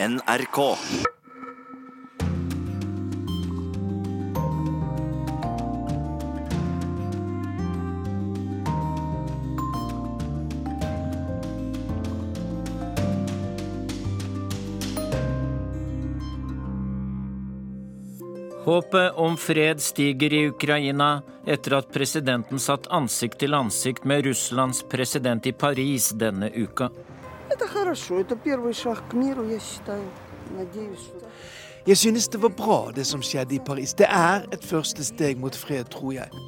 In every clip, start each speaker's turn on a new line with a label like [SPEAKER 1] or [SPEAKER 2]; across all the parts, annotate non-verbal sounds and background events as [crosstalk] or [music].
[SPEAKER 1] NRK.
[SPEAKER 2] Håpet om fred stiger i Ukraina etter at presidenten satt ansikt til ansikt med Russlands president i Paris denne uka.
[SPEAKER 3] Jeg synes det var bra, det som skjedde i Paris. Det er et første steg mot fred, tror jeg.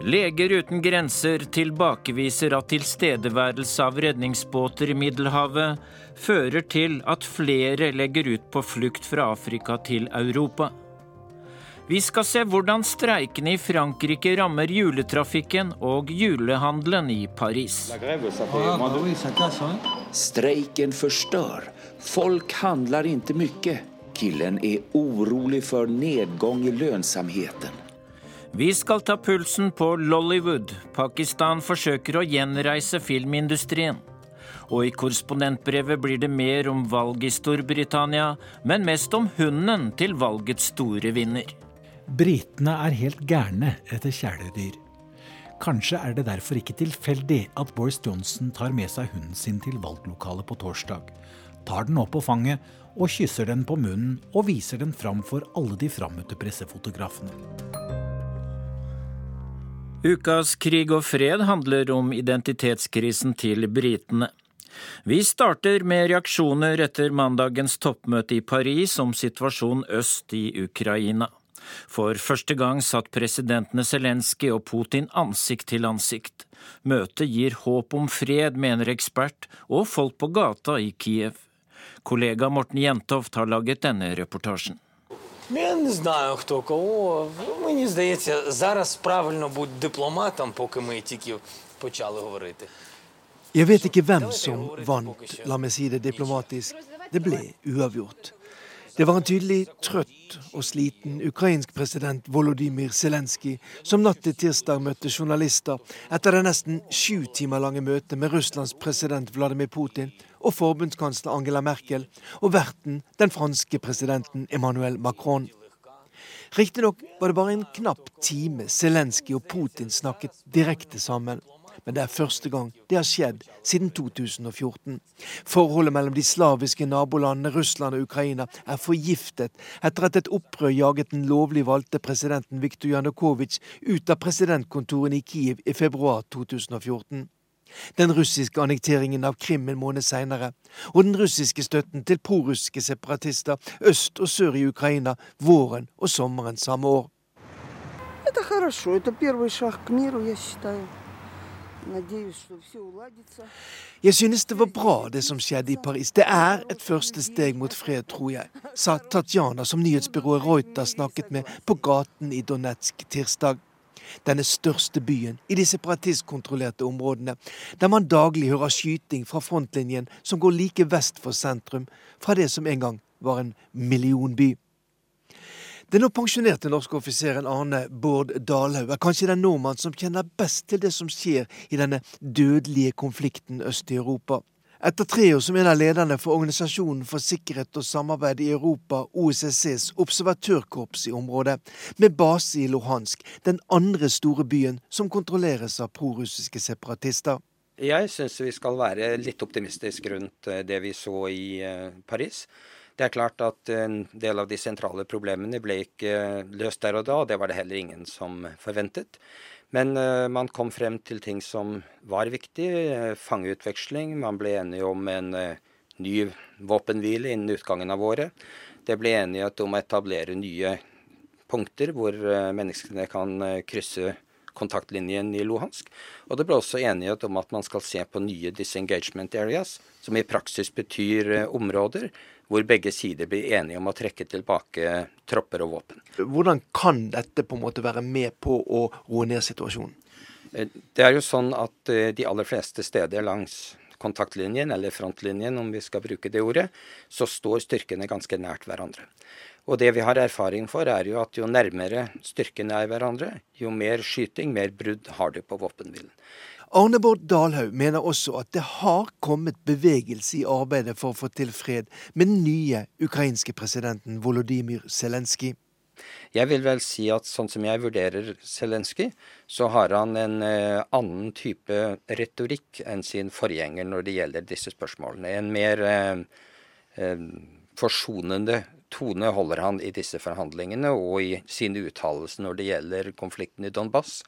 [SPEAKER 2] Leger uten grenser tilbakeviser at tilstedeværelse av redningsbåter i Middelhavet fører til at flere legger ut på flukt fra Afrika til Europa. Vi skal se hvordan streikene i Frankrike rammer juletrafikken og julehandelen i Paris.
[SPEAKER 4] Streiken forstør. Folk handler ikke mye. Killen er orolig for nedgång i lønnsomheten.
[SPEAKER 2] Vi skal ta pulsen på Lollywood. Pakistan forsøker å gjenreise filmindustrien. Og i korrespondentbrevet blir det mer om valg i Storbritannia, men mest om hunden til valgets store vinner.
[SPEAKER 5] Britene er helt gærne etter kjæledyr. Kanskje er det derfor ikke tilfeldig at Boris Johnson tar med seg hunden sin til valglokalet på torsdag, tar den opp på fanget og kysser den på munnen og viser den fram for alle de frammøtte pressefotografene.
[SPEAKER 2] Ukas krig og fred handler om identitetskrisen til britene. Vi starter med reaksjoner etter mandagens toppmøte i Paris om situasjonen øst i Ukraina. For første gang satt presidentene Zelenskyj og Putin ansikt til ansikt. Møtet gir håp om fred, mener ekspert og folk på gata i Kiev. Kollega Morten Jentoft har laget denne reportasjen.
[SPEAKER 6] Я не знаю, хто кого. Мені здається, зараз правильно бути дипломатом, поки ми тільки почали говорити.
[SPEAKER 3] Jeg vet ikke hvem som vant, la meg si det diplomatisk. Det ble uavgjort. Det var en tydelig trøtt og sliten ukrainsk president Volodymyr Zelenskyj som natt til tirsdag møtte journalister etter det nesten sju timer lange møtet med Russlands president Vladimir Putin og forbundskansler Angela Merkel og verten, den franske presidenten Emmanuel Macron. Riktignok var det bare en knapp time Zelenskyj og Putin snakket direkte sammen men det er første gang det har skjedd siden 2014. Forholdet mellom de slaviske nabolandene Russland og Ukraina er forgiftet etter at et opprør jaget den lovlig valgte presidenten Viktor Janukovitsj ut av presidentkontoren i Kiev i februar 2014 den russiske annekteringen av Krim en måned seinere, og den russiske støtten til prorussiske separatister øst og sør i Ukraina våren og sommeren samme år. Det er bra. Det er jeg synes det var bra, det som skjedde i Paris. Det er et første steg mot fred, tror jeg, [laughs] sa Tatjana, som nyhetsbyrået Reuter snakket med på gaten i Donetsk tirsdag. Denne største byen i de separatistkontrollerte områdene, der man daglig hører skyting fra frontlinjen som går like vest for sentrum, fra det som en gang var en millionby. Den nå pensjonerte norske offiseren Arne Bård Dalhaug er kanskje den nordmann som kjenner best til det som skjer i denne dødelige konflikten øst i Europa. Etter tre år som en av lederne for Organisasjonen for sikkerhet og samarbeid i Europa, OSSEs observatørkorps i området, med base i Luhansk, den andre store byen som kontrolleres av prorussiske separatister.
[SPEAKER 7] Jeg syns vi skal være litt optimistiske rundt eh, det vi så i eh, Paris. Det er klart at en del av de sentrale problemene ble ikke løst der og da, og det var det heller ingen som forventet. Men uh, man kom frem til ting som var viktig. Uh, fangeutveksling. Man ble enige om en ny våpenhvile innen utgangen av året. Det ble enighet om å etablere nye punkter hvor menneskene kan krysse kontaktlinjen i Luhansk. Og det ble også enighet om at man skal se på nye disengagement areas, som i praksis betyr områder hvor begge sider blir enige om å trekke tilbake tropper og våpen.
[SPEAKER 3] Hvordan kan dette på en måte være med på å roe ned situasjonen?
[SPEAKER 7] Eh, det er jo sånn at eh, de aller fleste steder langs kontaktlinjen, eller frontlinjen om vi skal bruke det ordet, så står styrkene ganske nært hverandre. Og det vi har erfaring for, er jo at jo nærmere styrkene er hverandre, jo mer skyting, mer brudd har du på våpenhvilen.
[SPEAKER 3] Arne Bård Dalhaug mener også at det har kommet bevegelse i arbeidet for å få til fred med den nye ukrainske presidenten Volodymyr Zelenskyj.
[SPEAKER 7] Jeg vil vel si at sånn som jeg vurderer Zelenskyj, så har han en eh, annen type retorikk enn sin forgjenger når det gjelder disse spørsmålene. En mer eh, eh, forsonende tone holder han i disse forhandlingene og i sine uttalelser når det gjelder konflikten i Donbass.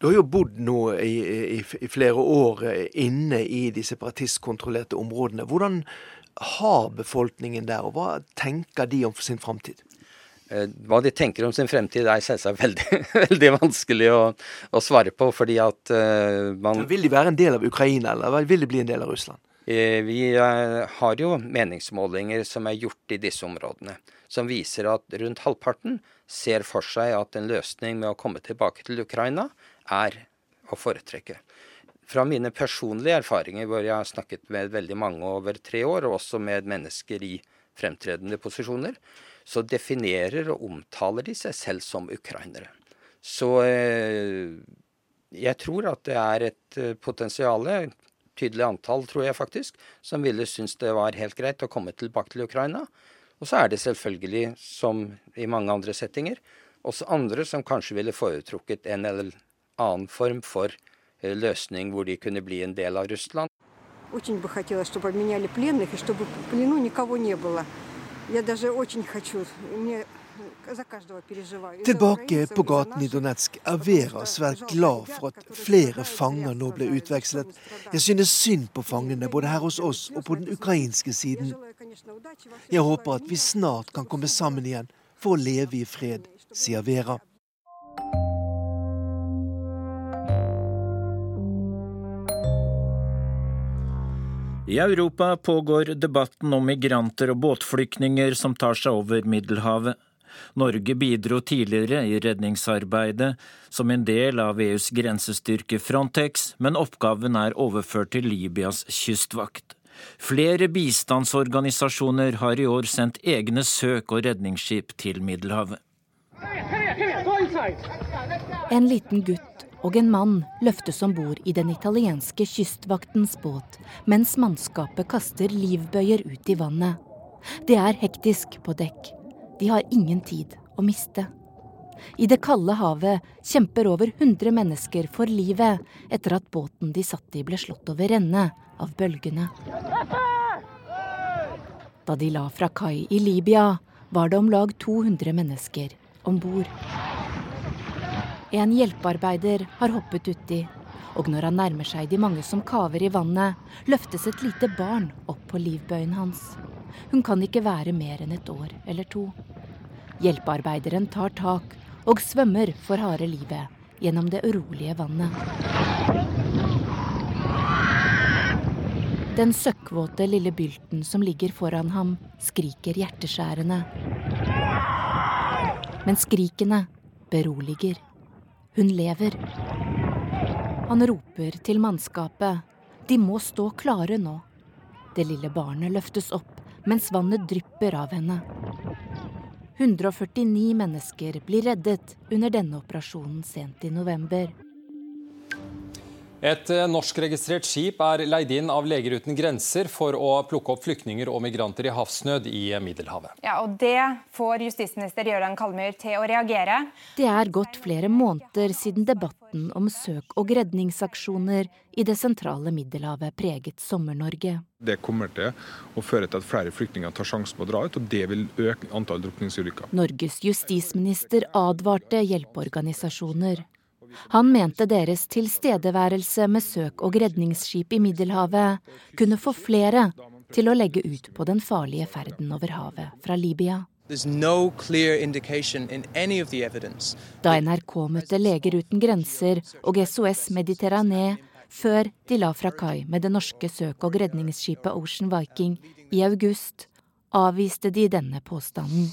[SPEAKER 3] Du har jo bodd nå i, i, i flere år inne i de separatistkontrollerte områdene. Hvordan har befolkningen der, og hva tenker de om sin framtid?
[SPEAKER 7] Eh, hva de tenker om sin fremtid er selvsagt veldig, [laughs] veldig vanskelig å, å, svare på, fordi at uh, man
[SPEAKER 3] Vil de være en del av Ukraina, eller vil de bli en del av Russland?
[SPEAKER 7] Uh, vi uh, har jo meningsmålinger som er gjort i disse områdene, som viser at rundt halvparten ser for seg at en løsning med å komme tilbake til Ukraina er å foretrekke. Fra mine personlige erfaringer, hvor jeg har snakket med veldig mange over tre år, og også med mennesker i fremtredende posisjoner, så definerer og omtaler de seg selv som ukrainere. Så eh, jeg tror at det er et eh, potensial, tydelig antall tror jeg faktisk, som ville synes det var helt greit å komme tilbake til Ukraina. Og så er det selvfølgelig, som i mange andre settinger, også andre som kanskje ville foretrukket en eller annen form for eh, løsning hvor de kunne bli en del av Russland.
[SPEAKER 1] Очень бы хотелось, чтобы обменяли пленных и чтобы в плену никого не было. Я даже очень хочу. Мне
[SPEAKER 3] Tilbake på gaten i Donetsk er Vera svært glad for at flere fanger nå ble utvekslet. Jeg synes synd på fangene, både her hos oss og på den ukrainske siden. Jeg håper at vi snart kan komme sammen igjen for å leve i fred, sier Vera.
[SPEAKER 2] I Europa pågår debatten om migranter og båtflyktninger som tar seg over Middelhavet. Norge bidro tidligere i redningsarbeidet som en del av EUs grensestyrke Frontex, men oppgaven er overført til Libyas kystvakt. Flere bistandsorganisasjoner har i år sendt egne søk- og redningsskip til Middelhavet.
[SPEAKER 8] En liten gutt og en mann løftes om bord i den italienske kystvaktens båt, mens mannskapet kaster livbøyer ut i vannet. Det er hektisk på dekk. De har ingen tid å miste. I det kalde havet kjemper over 100 mennesker for livet etter at båten de satt i ble slått over ende av bølgene. Da de la fra kai i Libya, var det om lag 200 mennesker om bord. En hjelpearbeider har hoppet uti, og når han nærmer seg de mange som kaver i vannet, løftes et lite barn opp på livbøyen hans. Hun kan ikke være mer enn et år eller to. Hjelpearbeideren tar tak og svømmer for harde livet gjennom det urolige vannet. Den søkkvåte lille bylten som ligger foran ham, skriker hjerteskjærende. Men skrikene beroliger. Hun lever. Han roper til mannskapet. De må stå klare nå. Det lille barnet løftes opp mens vannet drypper av henne. 149 mennesker blir reddet under denne operasjonen sent i november.
[SPEAKER 9] Et eh, norskregistrert skip er leid inn av Leger uten grenser for å plukke opp flyktninger og migranter i havsnød i Middelhavet.
[SPEAKER 10] Ja, og Det får justisminister Jøran Kalmyr til å reagere.
[SPEAKER 8] Det er gått flere måneder siden debatten om søk- og redningsaksjoner i det sentrale Middelhavet preget Sommer-Norge.
[SPEAKER 11] Det kommer til å føre til at flere flyktninger tar sjansen på å dra ut, og det vil øke antall drukningsulykker.
[SPEAKER 8] Norges justisminister advarte hjelpeorganisasjoner. Han mente deres tilstedeværelse med søk- og redningsskip i Middelhavet kunne få flere til å legge ut på den farlige ferden over havet fra Libya. Da NRK møtte Leger uten grenser og SOS Mediterranee før de la fra kai med det norske søk- og redningsskipet Ocean Viking i august, avviste de denne påstanden.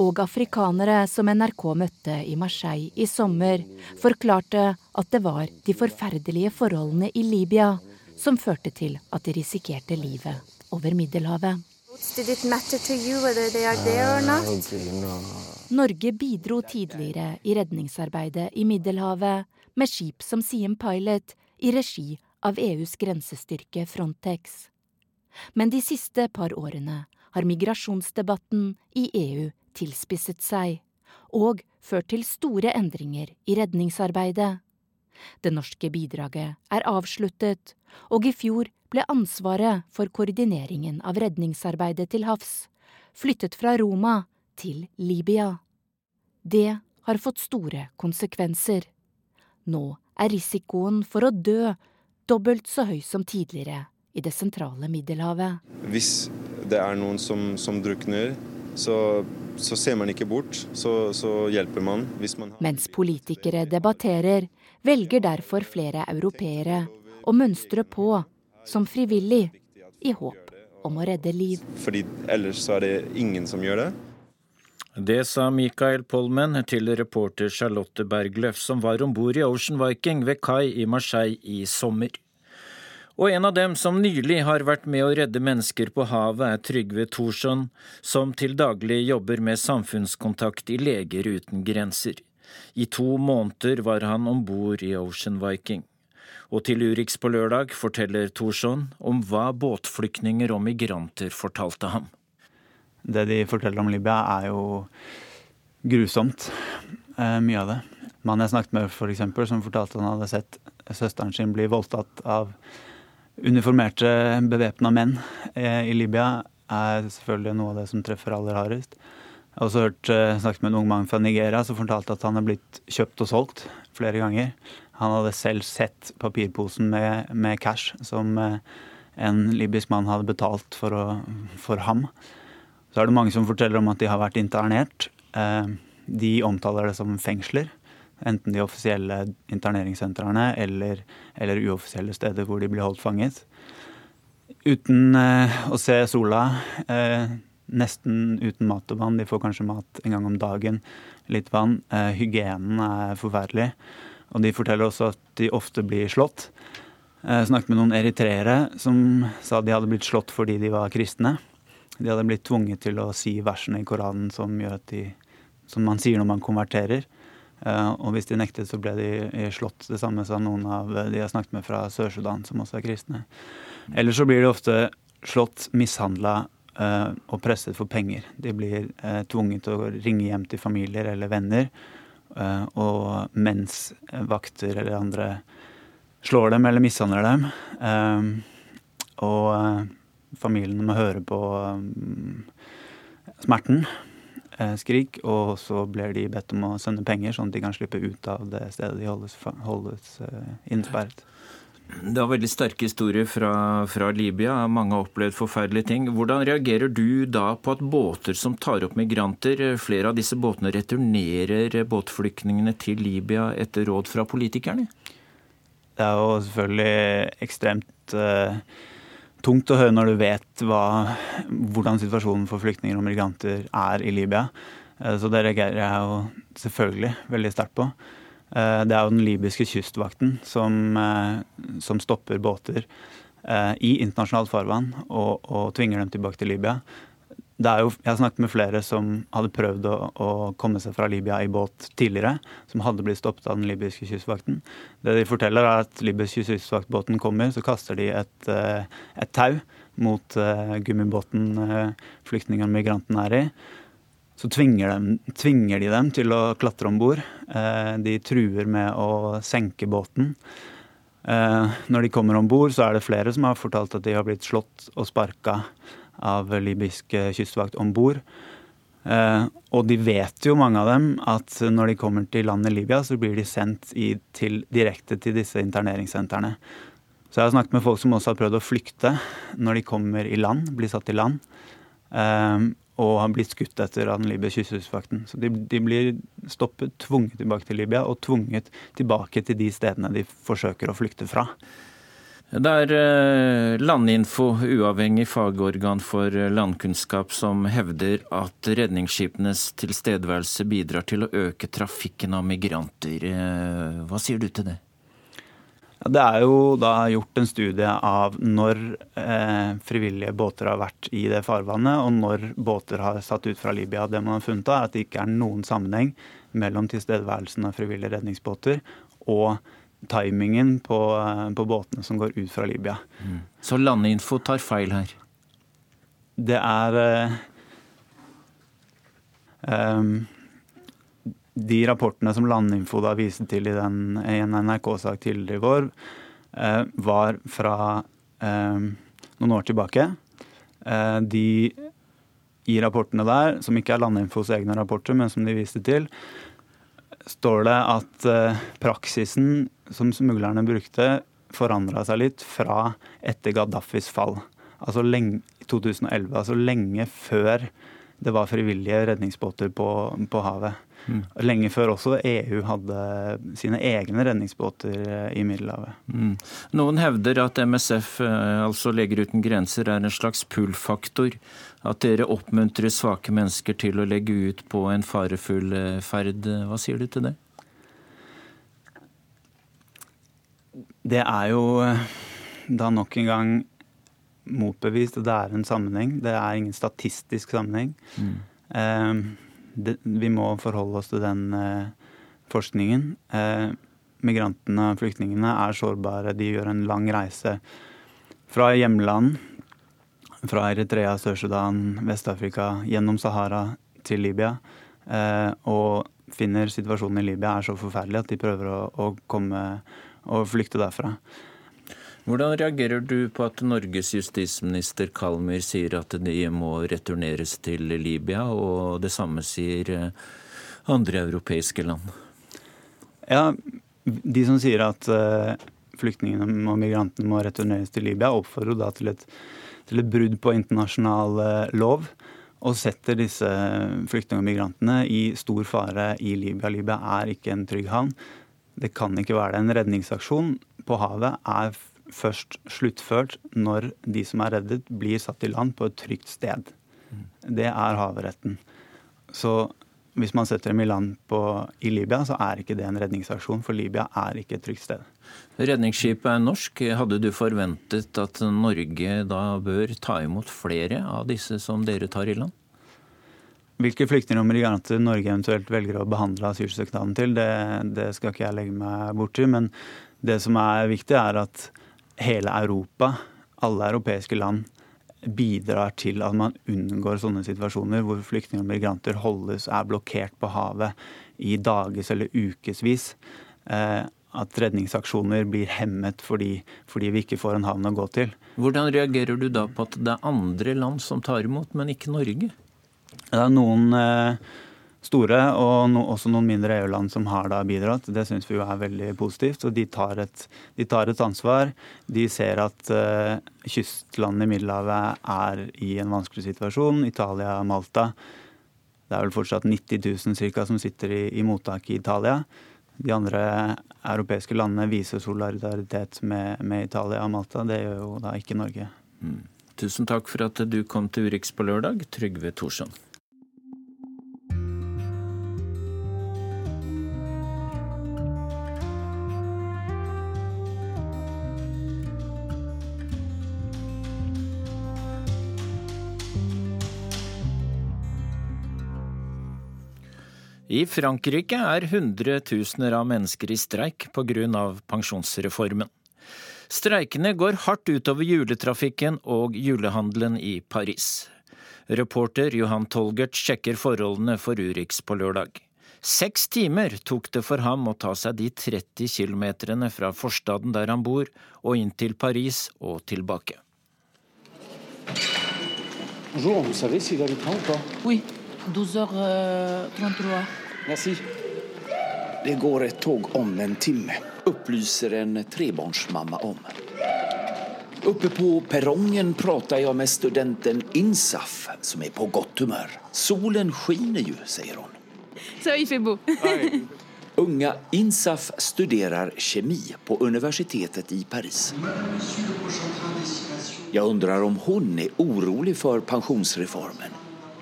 [SPEAKER 8] Og afrikanere som NRK møtte i Marseille i sommer, forklarte at det var de forferdelige forholdene i Libya som førte til at de risikerte livet over Middelhavet. Norge bidro tidligere i redningsarbeidet i Middelhavet med skip som Siem Pilot i regi av EUs grensestyrke Frontex. Men de siste par årene har migrasjonsdebatten i EU tilspisset seg, og ført til store endringer i redningsarbeidet. Det norske bidraget er avsluttet, og i fjor ble ansvaret for koordineringen av redningsarbeidet til havs flyttet fra Roma til Libya. Det har fått store konsekvenser. Nå er risikoen for å dø dobbelt så høy som tidligere i det sentrale Middelhavet.
[SPEAKER 12] Hvis det er noen som, som drukner, så, så, ser man ikke bort, så, så hjelper man. man
[SPEAKER 8] Mens politikere debatterer, velger derfor flere europeere å mønstre på som frivillig, i håp om å redde liv.
[SPEAKER 12] Fordi ellers så er det ingen som gjør det.
[SPEAKER 2] Det sa Mikael Polmen til reporter Charlotte Bergløf, som var om bord i Ocean Viking ved kai i Marseille i sommer. Og en av dem som nylig har vært med å redde mennesker på havet, er Trygve Thorsson, som til daglig jobber med samfunnskontakt i Leger uten grenser. I to måneder var han om bord i Ocean Viking. Og til Urix på lørdag forteller Thorsson om hva båtflyktninger og migranter fortalte ham.
[SPEAKER 13] Det de forteller om Libya, er jo grusomt. Eh, mye av det. Mannen jeg snakket med, for eksempel, som fortalte han hadde sett søsteren sin bli voldtatt av uniformerte, bevæpna menn eh, i Libya, er selvfølgelig noe av det som treffer aller hardest. Jeg har også hørt, eh, snakket med en ung mann fra Nigeria som fortalte at han er blitt kjøpt og solgt flere ganger. Han hadde selv sett papirposen med, med cash som eh, en libysk mann hadde betalt for, å, for, ham. Så er det mange som forteller om at de har vært internert. De omtaler det som fengsler. Enten de offisielle interneringssentrene eller, eller uoffisielle steder hvor de blir holdt fanget. Uten eh, å se sola. nesten uten mat og vann. De får kanskje mat en gang om dagen. Litt vann. hygienen er forferdelig. Og de forteller også at de ofte blir slått. Jeg snakket med noen eritreere som sa de hadde blitt slått fordi de var kristne. De hadde blitt tvunget til å si versene i Koranen som, gjør at de, som man sier når man konverterer. Eh, og hvis de nektet, så ble de slått. Det samme sa noen av de jeg snakket med fra Sør-Sudan, som også er kristne. Eller så blir de ofte slått, mishandla eh, og presset for penger. De blir eh, tvunget til å ringe hjem til familier eller venner og mens vakter eller andre slår dem eller mishandler dem. Og familiene må høre på smerten, skrik, og så blir de bedt om å sende penger, sånn at de kan slippe ut av det stedet de holdes, holdes innsperret.
[SPEAKER 2] Det var veldig sterke historier fra, fra, Libya. Mange har opplevd forferdelige ting. Hvordan reagerer du da på at båter som tar opp migranter, flere av disse båtene returnerer båtflyktningene til Libya etter råd fra politikerne?
[SPEAKER 13] Det er jo selvfølgelig ekstremt uh, tungt å høre når du vet hva, hvordan situasjonen for flyktninger og migranter er i Libya. Uh, så det reagerer jeg jo selvfølgelig veldig sterkt på. Eh, det er jo den libyske kystvakten som, eh, som stopper båter eh, i internasjonalt farvann og, og, tvinger dem tilbake til Libya. Jo, jeg har snakket med flere som hadde prøvd å, å, komme seg fra Libya i båt tidligere, som hadde blitt stoppet av den libyske kystvakten. Det de forteller, er at libysk kystvaktbåten kommer, så kaster de et, et tau mot gummibåten flyktningene og migrantene er i så tvinger, dem, tvinger, de dem til å klatre om bord. Eh, de truer med å senke båten. Eh, når de kommer om bord, så er det flere som har fortalt at de har blitt slått og sparka av libysk kystvakt om bord. Eh, og de vet jo, mange av dem, at når de kommer til landet Libya, så blir de sendt i, til, direkte til disse interneringssentrene. Så jeg har snakket med folk som også har prøvd å flykte når de kommer i land, blir satt i land og har blitt skutt etter av den libyske kystvakten. Så de, de, blir stoppet, tvunget tilbake til Libya og tvunget tilbake til de stedene de forsøker å flykte fra.
[SPEAKER 2] Det er eh, Landinfo, uavhengig fagorgan for landkunnskap, som hevder at redningsskipenes tilstedeværelse bidrar til å øke trafikken av migranter. Eh, hva sier du til det?
[SPEAKER 13] Det er jo da gjort en studie av når eh, frivillige båter har vært i det farvannet, og når båter har satt ut fra Libya. Det man har funnet, er at det ikke er noen sammenheng mellom tilstedeværelsen av frivillige redningsbåter og timingen på, på båtene som går ut fra Libya.
[SPEAKER 2] Mm. Så landinfo tar feil her?
[SPEAKER 13] Det er um, De rapportene som Landinfo da viste til i, den, i en NRK-sak tidligere i vår, eh, var fra eh, noen år tilbake. Uh, de i rapportene der, som ikke er Landinfos egne rapporter, men som de viste til, står det at praksisen som smuglerne brukte, forandra seg litt fra etter Gaddafis fall. Altså lenge, 2011, altså lenge før det var frivillige redningsbåter på, på havet. Mm. Lenge før også EU hadde sine egne redningsbåter eh, i Middelhavet.
[SPEAKER 2] Mm. Noen hevder at MSF, eh, altså Leger uten grenser, er en slags pull-faktor. At dere oppmuntrer svake mennesker til å legge ut på en farefull eh, ferd. Hva sier du til det?
[SPEAKER 13] Det er jo da nok en gang motbevist at det er en sammenheng. Det er ingen statistisk sammenheng. Mm. Eh, det, vi må forholde oss til den eh, forskningen. Eh, migrantene og flyktningene er sårbare. De gjør en lang reise fra hjemland, fra Eritrea, Sør-Sudan, Vest-Afrika, gjennom Sahara til Libya. Eh, og finner situasjonen i Libya er så forferdelig at de prøver å, å komme og flykte derfra.
[SPEAKER 2] Hvordan reagerer du på at Norges justisminister Kalmyr sier at de må returneres til Libya, og det samme sier eh, andre europeiske land?
[SPEAKER 13] Ja, De som sier at uh, flyktningene og migrantene må returneres til Libya, oppfordrer da til et, til et brudd på internasjonal uh, lov. Og setter disse flyktningene og migrantene i stor fare i Libya. Libya er ikke en trygg havn. Det kan ikke være det. En redningsaksjon på havet er først sluttført når de som er reddet, blir satt i land på et trygt sted. Det er havretten. Så hvis man setter dem i land på, i Libya, så er ikke det en redningsaksjon, for Libya er ikke et trygt sted.
[SPEAKER 2] Redningsskipet er norsk. Hadde du forventet at Norge da bør ta imot flere av disse som dere tar i land?
[SPEAKER 13] Hvilke flyktninger og migranter Norge eventuelt velger å behandle asylsøknaden til, det, det skal ikke jeg legge meg borti. Men det som er viktig, er at hele Europa, alle europeiske land, bidrar til at man unngår sånne situasjoner hvor flyktninger og migranter holdes, er blokkert på havet i dages eller ukevis. Eh, at redningsaksjoner blir hemmet fordi, fordi, vi ikke får en havn å gå til.
[SPEAKER 2] Hvordan reagerer du da på at det er andre land som tar imot, men ikke Norge?
[SPEAKER 13] Det er noen eh, store, og no, også noen mindre EU-land som har da bidratt. Det syns vi jo er veldig positivt. og De tar et, de tar et ansvar. De ser at uh, kystlandene i Middelhavet er i en vanskelig situasjon. Italia, Malta. Det er vel fortsatt 90 000 cirka, som sitter i, i mottak i Italia. De andre europeiske landene viser solidaritet med, med, Italia og Malta. Det gjør jo da ikke Norge.
[SPEAKER 2] Mm. Tusen takk for at du kom til Urix på lørdag, Trygve Thorsson. I Frankrike er hundretusener av mennesker i streik pga. pensjonsreformen. Streikene går hardt utover juletrafikken og julehandelen i Paris. Reporter Johan Tolgert sjekker forholdene for Urix på lørdag. Seks timer tok det for ham å ta seg de 30 kilometerne fra forstaden der han bor, og inn til Paris og tilbake.
[SPEAKER 14] Bonjour, vous savez s'il le train ou pas?
[SPEAKER 15] Oui, 12h33.
[SPEAKER 14] Merci.
[SPEAKER 4] Det går et tog om en timme, opplyser en trebarnsmamma om. Oppe på perrongen prater jeg med studenten Insaf, som er på godt humør. Solen skiner jo, sier hun.
[SPEAKER 15] Så fait.
[SPEAKER 4] Unga Insaf studerer kjemi på universitetet i Paris. Jeg undrer om hun er urolig for pensjonsreformen.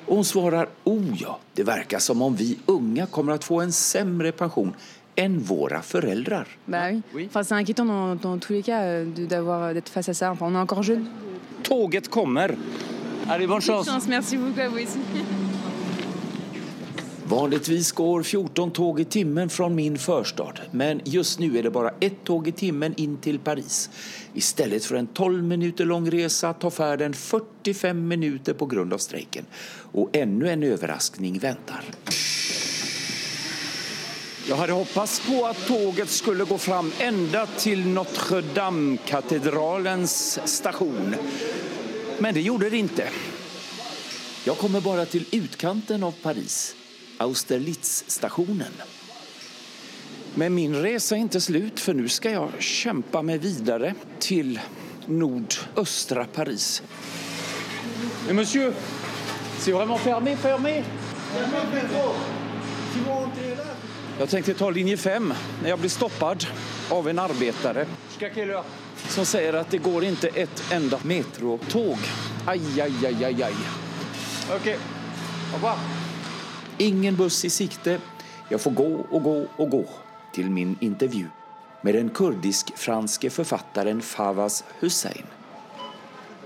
[SPEAKER 4] Och hon svarar, oh ja, det verkar som om vi unga kommer att få en sämre pension än våra föräldrar.
[SPEAKER 15] Bah oui. oui. Enfin, c'est inquiétant dans, dans tous les cas d'avoir d'être face à ça. Enfin, on est encore jeune.
[SPEAKER 14] Tåget kommer. Allez, bonne chance.
[SPEAKER 15] chance. Merci beaucoup à vous aussi. [laughs]
[SPEAKER 4] Vanligtvis går 14 tog i timmen fra min förstad, men just nå er det bare ett tog i timmen inn til Paris. I stedet for en 12 minuter lang resa tar färden 45 minuter på grund av strejken. Og ännu en överraskning väntar. Jeg hadde hoppats på at toget skulle gå fram enda til Notre-Dame-katedralens station. Men det gjorde det ikke. Jeg kommer bare til utkanten av Paris, Austerlitz-stationen. Men min resa er ikke slut, for nå skal jeg kjempe meg videre til nordøstre Paris.
[SPEAKER 14] Men monsieur, c'est vraiment fermé, fermé
[SPEAKER 4] Jeg tenkte ta linje 5 når jeg blir stoppet av en arbeidere som sier at det går ikke et enda metrotog. Ai, ai, ai, ai, ai.
[SPEAKER 14] Ok, au revoir.
[SPEAKER 4] Ingen buss i sikte. Jeg får gå og gå og gå til min intervju med den kurdisk-franske forfatteren Fawaz Hussein.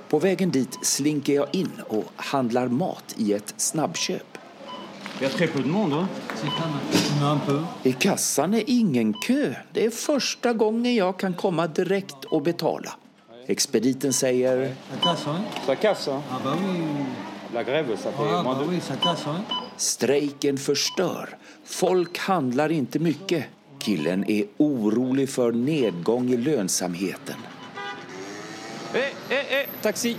[SPEAKER 4] På veien dit slinker jeg inn og handler mat i et snabbkjøp. I kassan er ingen kø. Det er første gangen jeg kan komme direkte og betale. Ekspediten sier
[SPEAKER 14] La grève, ça fait
[SPEAKER 16] Ah
[SPEAKER 14] moins
[SPEAKER 16] bah
[SPEAKER 14] de...
[SPEAKER 16] oui, ça casse, hein.
[SPEAKER 4] Streiken förstör. Folk handlar inte mycket. Killen är orolig för nedgång i lönsamheten.
[SPEAKER 14] Eh, eh, eh, taxi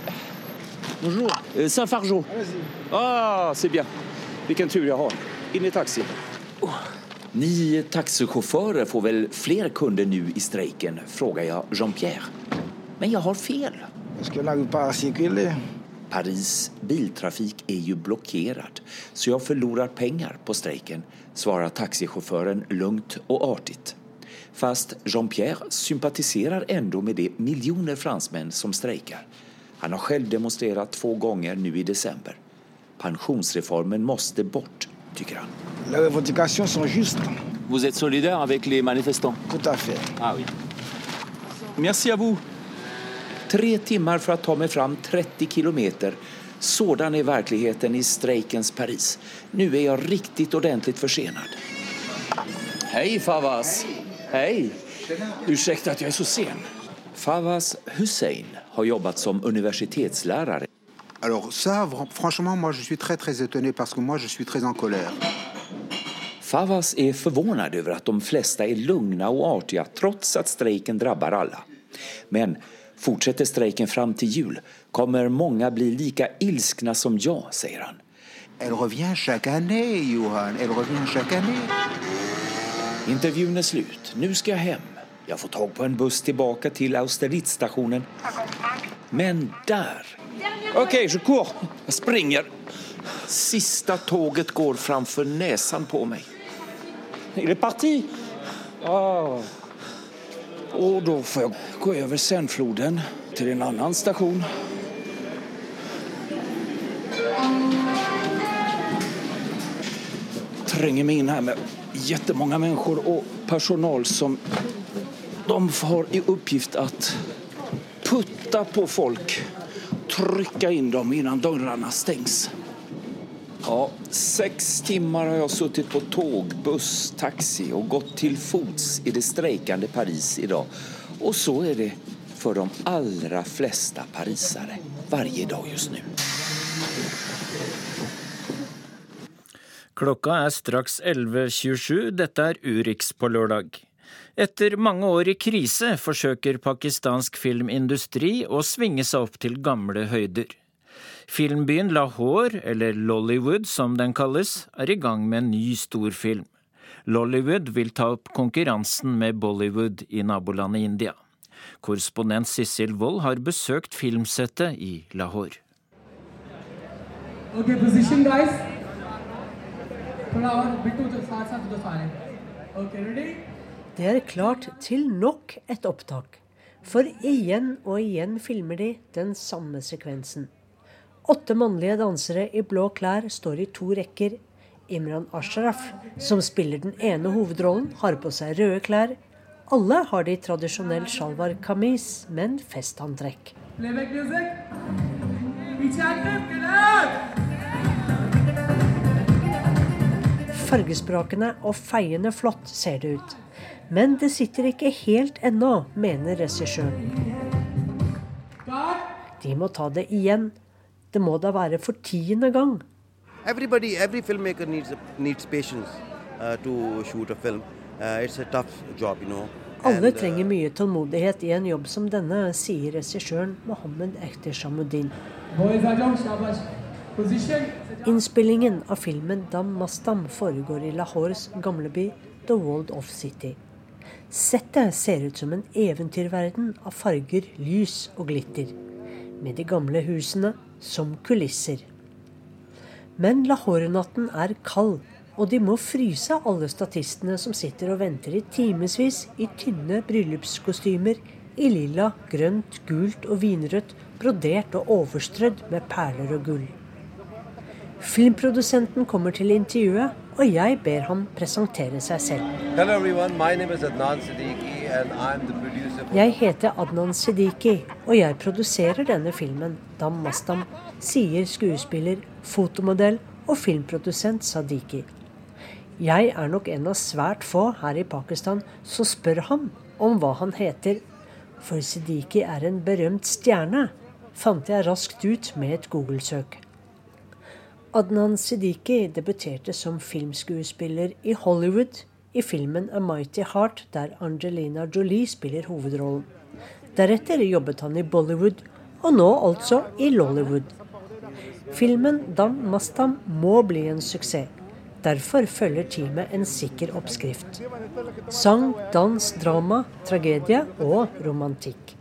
[SPEAKER 14] Bonjour. Eh, Saint-Fargeau. Ah, c'est bien. Vilken tur jeg har. Inn i taxi.
[SPEAKER 4] Ni taxisjåfører får vel flere kunder nå i streiken, frågar jeg Jean-Pierre. Men jeg har fel. Paris biltrafik er jo blockerad, så jeg förlorar pengar på streiken, svarar taxichauffören lugnt og artigt. Fast Jean-Pierre sympatiserar ändå med de miljoner fransmän som strejkar. Han har själv demonstrerat två gånger nu i december. Pensionsreformen måste bort, tycker han.
[SPEAKER 17] Les revendications sont justes.
[SPEAKER 14] Vous êtes solidaire avec les manifestants
[SPEAKER 17] Tout à fait.
[SPEAKER 14] Ah oui. Merci à vous.
[SPEAKER 4] Tre timmar for å ta meg fram 30 kilometer. Sådan er virkeligheten i streikens Paris. Nå er jeg riktig ordentlig försenad. Hei, Fawaz! Hei. Unnskyld at jeg er så sen. Fawaz Hussein har jobbet som universitetslærer.
[SPEAKER 18] Alors ça, vra- franchement, moi je suis très très étonné parce que moi je suis très en colère.
[SPEAKER 4] Fawaz er forvånad over at de fleste er lugna og artige trots at streiken rammer alle. Men fortsätter strejken fram till jul kommer många bli lika ilskna som jag, säger han.
[SPEAKER 18] Elle er slutt. année, Johan. jeg hjem. Jeg.
[SPEAKER 4] Intervjun är slut. Nu ska jag hem. Jag får tag på en buss tillbaka till Austerlitz-stationen. Men där...
[SPEAKER 14] Okej, je cours.
[SPEAKER 4] Jag springer. Sista tåget går framför näsan på mig.
[SPEAKER 14] Il est parti Ah.
[SPEAKER 4] Och då får jag gå över Sennfloden till en annan station. Tränger mig in här med jättemånga människor och personal som de har i uppgift att putta på folk, trycka in dem innan dörrarna stängs. Ja, seks timmar har jeg suttit på tog, buss, taxi og gått til fots i det streikende Paris i dag. Og så er det for de aller fleste parisere hver dag just nu.
[SPEAKER 2] Klokka er straks 11.27, dette er Urix på lørdag. Etter mange år i krise forsøker pakistansk filmindustri å svinge seg opp til gamle høyder. Filmbyen Lahore, eller Lollywood som den kalles, er i gang med en ny storfilm. Lollywood vil ta opp konkurransen med Bollywood i nabolandet India. Korrespondent Sissel Wold har besøkt filmsettet i Lahore.
[SPEAKER 19] Okay, position guys.
[SPEAKER 20] Det er klart til nok et opptak. For igjen og igjen filmer de den samme sekvensen. Åtte mannlige dansere i blå klær står i to rekker. Imran Ashraf, som spiller den ene hovedrollen, har på seg røde klær. Alle har de tradisjonell shalwar kamis, men festantrekk. Fargesprakende og feiende flott ser det ut. Men det sitter ikke helt ennå, mener regissøren. De må ta det igjen, det må da være for tiende gang.
[SPEAKER 16] Everybody, every filmmaker needs needs patience uh, to shoot a film. Uh, it's a tough job, you know.
[SPEAKER 20] Alle
[SPEAKER 16] And, uh,
[SPEAKER 20] trenger mye tålmodighet i en jobb som denne, sier regissøren Mohammed Ekhter Shamuddin. Innspillingen av filmen Dam Mastam foregår i Lahores gamleby The World of City. Settet ser ut som en eventyrverden av farger, lys og glitter, med de gamle husene som kulisser. Men Lahore-natten er kald, og de må fryse alle statistene som sitter og venter i timevis i tynne bryllupskostymer i lilla, grønt, gult og vinrødt, brodert og overstrødd med perler og gull. Filmprodusenten kommer til intervjuet, og jeg ber ham presentere seg selv.
[SPEAKER 21] Hello everyone, my name is Adnan Siddiqui and I'm the producer for
[SPEAKER 20] Jeg heter Adnan Siddiqui, og jeg produserer denne filmen, Dam Mastam, sier skuespiller, fotomodell og filmprodusent Sadiqi. Jeg er nok en av svært få her i Pakistan som spør ham om hva han heter, for Sidiki er en berømt stjerne, fant jeg raskt ut med et Google-søk. Adnan Sidiki debuterte som filmskuespiller i Hollywood i filmen A Mighty Heart, der Angelina Jolie spiller hovedrollen. Deretter jobbet han i Bollywood, og nå altså i Lollywood. Filmen Dam Mastam må bli en suksess. Derfor følger teamet en sikker oppskrift. Sang, dans, drama, tragedie og romantikk.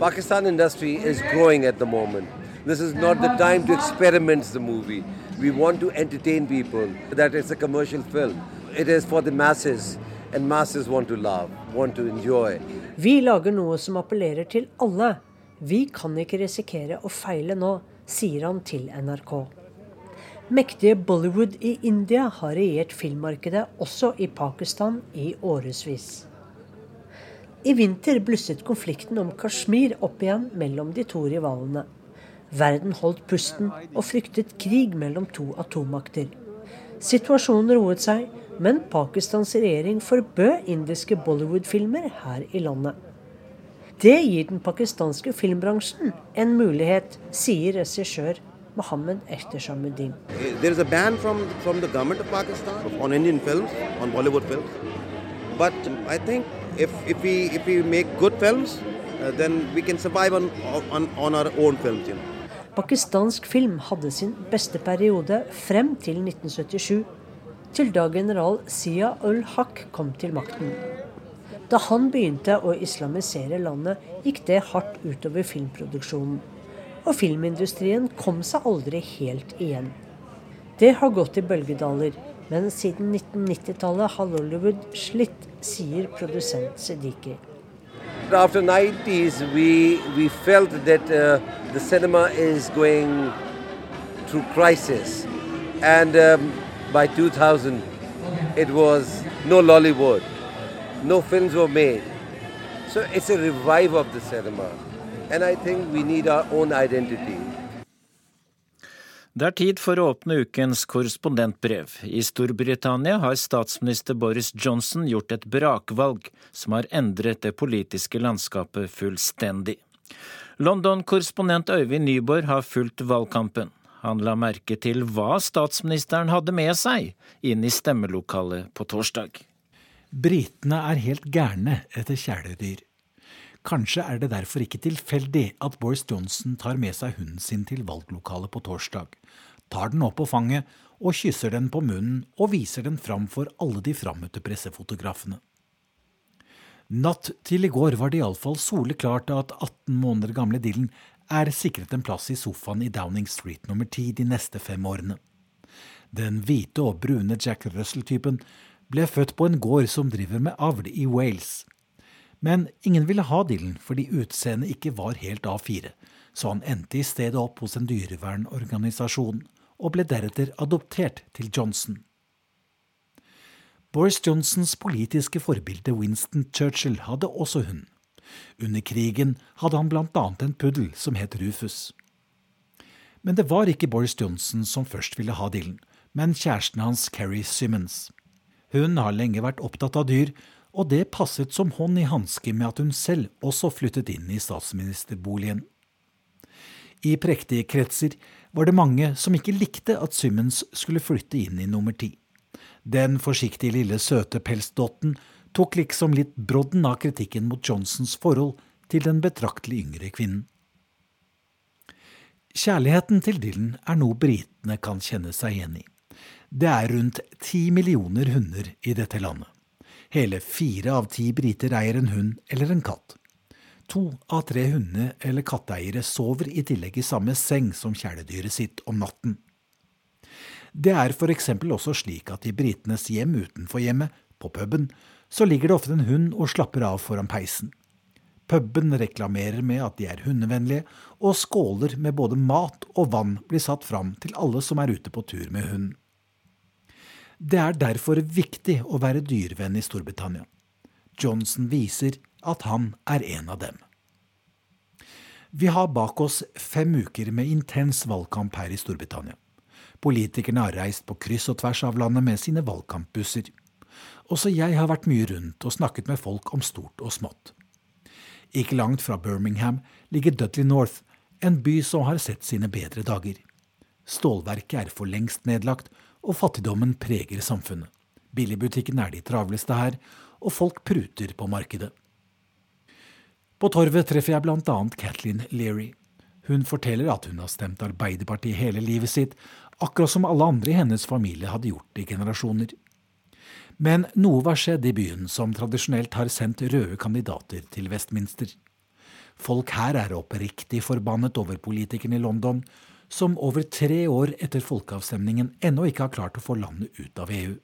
[SPEAKER 21] Pakistan industry is growing at the moment. This is not the time to experiment the movie. We want to entertain people. That it's a commercial film. It is for the masses, and masses want to love, want to enjoy.
[SPEAKER 20] Vi lager noe som appellerer til alle. Vi kan ikke risikere å feile nå, sier han til NRK. Mektige Bollywood i India har regjert filmmarkedet også i Pakistan i årevis. I vinter blusset konflikten om Kashmir opp igjen mellom de to rivalene. Verden holdt pusten og fryktet krig mellom to atommakter. Situasjonen roet seg, men Pakistans regjering forbød indiske Bollywood-filmer her i landet. Det gir den pakistanske filmbransjen en mulighet, sier regissør Mohammed Ehteshamuddin.
[SPEAKER 16] There is a ban from from the government Pakistan on Indian films, on Bollywood films. But I think if if we if we make good films, uh, then we can survive on on on films. You know.
[SPEAKER 20] Pakistansk film hadde sin beste periode frem til 1977, til da general Sia ul Haq kom til makten. Da han begynte å islamisere landet, gikk det hardt utover filmproduksjonen. Og filmindustrien kom seg aldri helt igjen. Det har gått i bølgedaler, men siden 1990-tallet har Lollywood slitt, sier produsent Siddiqui.
[SPEAKER 21] After 90s, we we felt that uh, the cinema is going through crisis, and um, by 2000, it was no Lollywood, no films were made. So it's a revive of the cinema, and I think we need our own identity.
[SPEAKER 2] Det er tid for å åpne ukens korrespondentbrev. I Storbritannia har statsminister Boris Johnson gjort et brakvalg som har endret det politiske landskapet fullstendig. London-korrespondent Øyvind Nyborg har fulgt valgkampen. Han la merke til hva statsministeren hadde med seg inn i stemmelokalet på torsdag.
[SPEAKER 5] Britene er helt gærne etter kjæledyr. Kanskje er det derfor ikke tilfeldig at Boris Johnson tar med seg hunden sin til valglokalet på torsdag, tar den opp på fanget og kysser den på munnen og viser den fram for alle de frammøtte pressefotografene. Natt til i går var det iallfall soleklart at 18 måneder gamle Dylan er sikret en plass i sofaen i Downing Street nummer 10 de neste fem årene. Den hvite og brune Jack Russell-typen ble født på en gård som driver med avl i Wales. Men ingen ville ha Dylan fordi utseendet ikke var helt A4, så han endte i stedet opp hos en dyrevernorganisasjon og ble deretter adoptert til Johnson. Boris Johnsons politiske forbilde Winston Churchill hadde også hund. Under krigen hadde han annet en puddel som het Rufus. Men det var ikke Boris Johnson som først ville ha Dylan, men kjæresten hans Carrie Simmons. Hun har lenge vært opptatt av dyr, og det passet som hånd i hanske med at hun selv også flyttet inn i statsministerboligen. I prektige kretser var det mange som ikke likte at Simmons skulle flytte inn i nummer ti. Den forsiktige lille søte pelsdotten tok liksom litt brodden av kritikken mot Johnsons forhold til den betraktelig yngre kvinnen. Kjærligheten til Dylan er noe britene kan kjenne seg igjen i. Det er rundt ti millioner hunder i dette landet. Hele fire av ti briter eier en hund eller en katt. To av tre hunde- eller katteeiere sover i tillegg i samme seng som kjæledyret sitt om natten. Det er for eksempel også slik at i britenes hjem utenfor hjemmet, på puben, så ligger det ofte en hund og slapper av foran peisen. Puben reklamerer med at de er hundevennlige, og skåler med både mat og vann blir satt fram til alle som er ute på tur med hund. Det er derfor viktig å være dyrevenn i Storbritannia. Johnson viser at han er en av dem. Vi har bak oss fem uker med intens valgkamp her i Storbritannia. Politikerne har reist på kryss og tvers av landet med sine valgkampbusser. Også jeg har vært mye rundt og snakket med folk om stort og smått. Ikke langt fra Birmingham ligger Dudley North, en by som har sett sine bedre dager. Stålverket er for lengst nedlagt, og fattigdommen preger samfunnet. Billigbutikken er de travleste her, og folk pruter på markedet. På torvet treffer jeg annet Kathleen Leary. Hun forteller at hun har stemt Arbeiderpartiet hele livet sitt, akkurat som alle andre i hennes familie hadde gjort i generasjoner. Men noe var skjedd i byen som tradisjonelt har sendt røde kandidater til Westminster. Folk her er oppriktig forbannet over politikerne i London, som over tre år etter folkeavstemningen ennå ikke har klart å få landet ut av EU.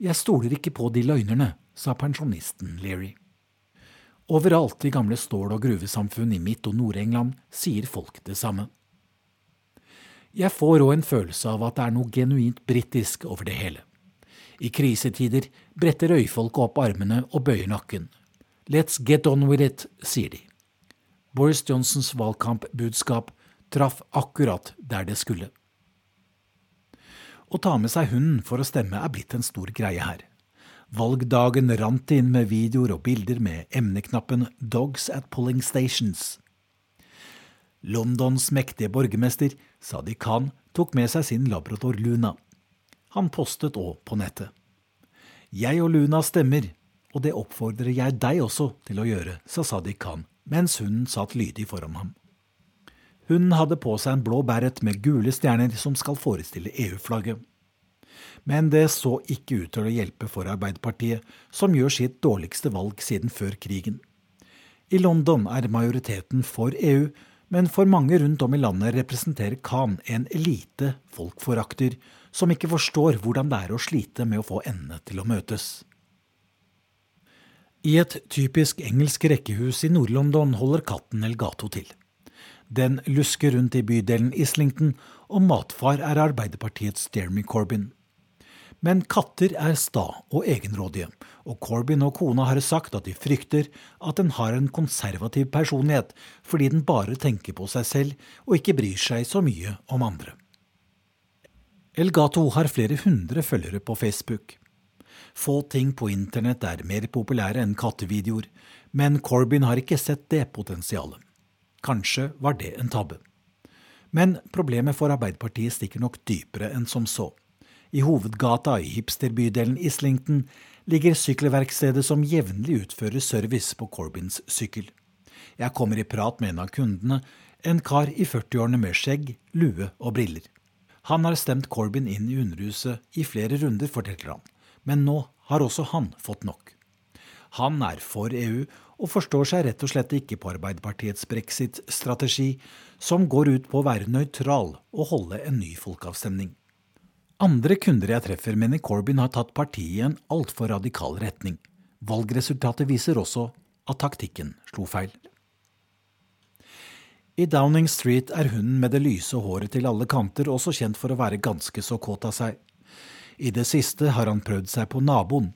[SPEAKER 5] Jeg stoler ikke på de løgnerne, sa pensjonisten Leary. Overalt i gamle stål- og gruvesamfunn i Midt- og Nord-England sier folk det samme. Jeg får òg en følelse av at det er noe genuint britisk over det hele. I krisetider bretter øyfolket opp armene og bøyer nakken. Let's get on with it, sier de. Boris Johnsons valgkampbudskap traff akkurat der det skulle. Å ta med seg hunden for å stemme er blitt en stor greie her. Valgdagen rant inn med videoer og bilder med emneknappen 'Dogs at Polling Stations'. Londons mektige borgermester, Sadiq Khan, tok med seg sin labrador Luna. Han postet òg på nettet. Jeg og Luna stemmer, og det oppfordrer jeg deg også til å gjøre, sa Sadiq Khan mens hunden satt lydig foran ham. Hunden hadde på seg en blå beret med gule stjerner som skal forestille EU-flagget. Men det så ikke ut til å hjelpe for Arbeiderpartiet, som gjør sitt dårligste valg siden før krigen. I London er majoriteten for EU, men for mange rundt om i landet representerer Khan en elite folkforakter som ikke forstår hvordan det er å slite med å få endene til å møtes. I et typisk engelsk rekkehus i Nord-London holder katten Elgato til. Den lusker rundt i bydelen Islington, og matfar er Arbeiderpartiets Jeremy Corbyn. Men katter er sta og egenrådige, og Corbyn og kona har sagt at de frykter at den har en konservativ personlighet fordi den bare tenker på seg selv og ikke bryr seg så mye om andre. Elgato har flere hundre følgere på Facebook. Få ting på internett er mer populære enn kattevideoer, men Corbyn har ikke sett det potensialet. Kanskje var det en tabbe. Men problemet for Arbeiderpartiet stikker nok dypere enn som så. I hovedgata i hipsterbydelen Islington ligger sykkelverkstedet som jevnlig utfører service på Corbyns sykkel. Jeg kommer i prat med en av kundene, en kar i 40-årene med skjegg, lue og briller. Han har stemt Corbyn inn i Underhuset i flere runder, forteller han, men nå har også han fått nok. Han er for EU og forstår seg rett og slett ikke på Arbeiderpartiets brexit-strategi, som går ut på å være nøytral og holde en ny folkeavstemning. Andre kunder jeg treffer, mener Corbyn har tatt partiet i en altfor radikal retning. Valgresultatet viser også at taktikken slo feil. I Downing Street er hunden med det lyse håret til alle kanter også kjent for å være ganske så kåt av seg. I det siste har han prøvd seg på naboen.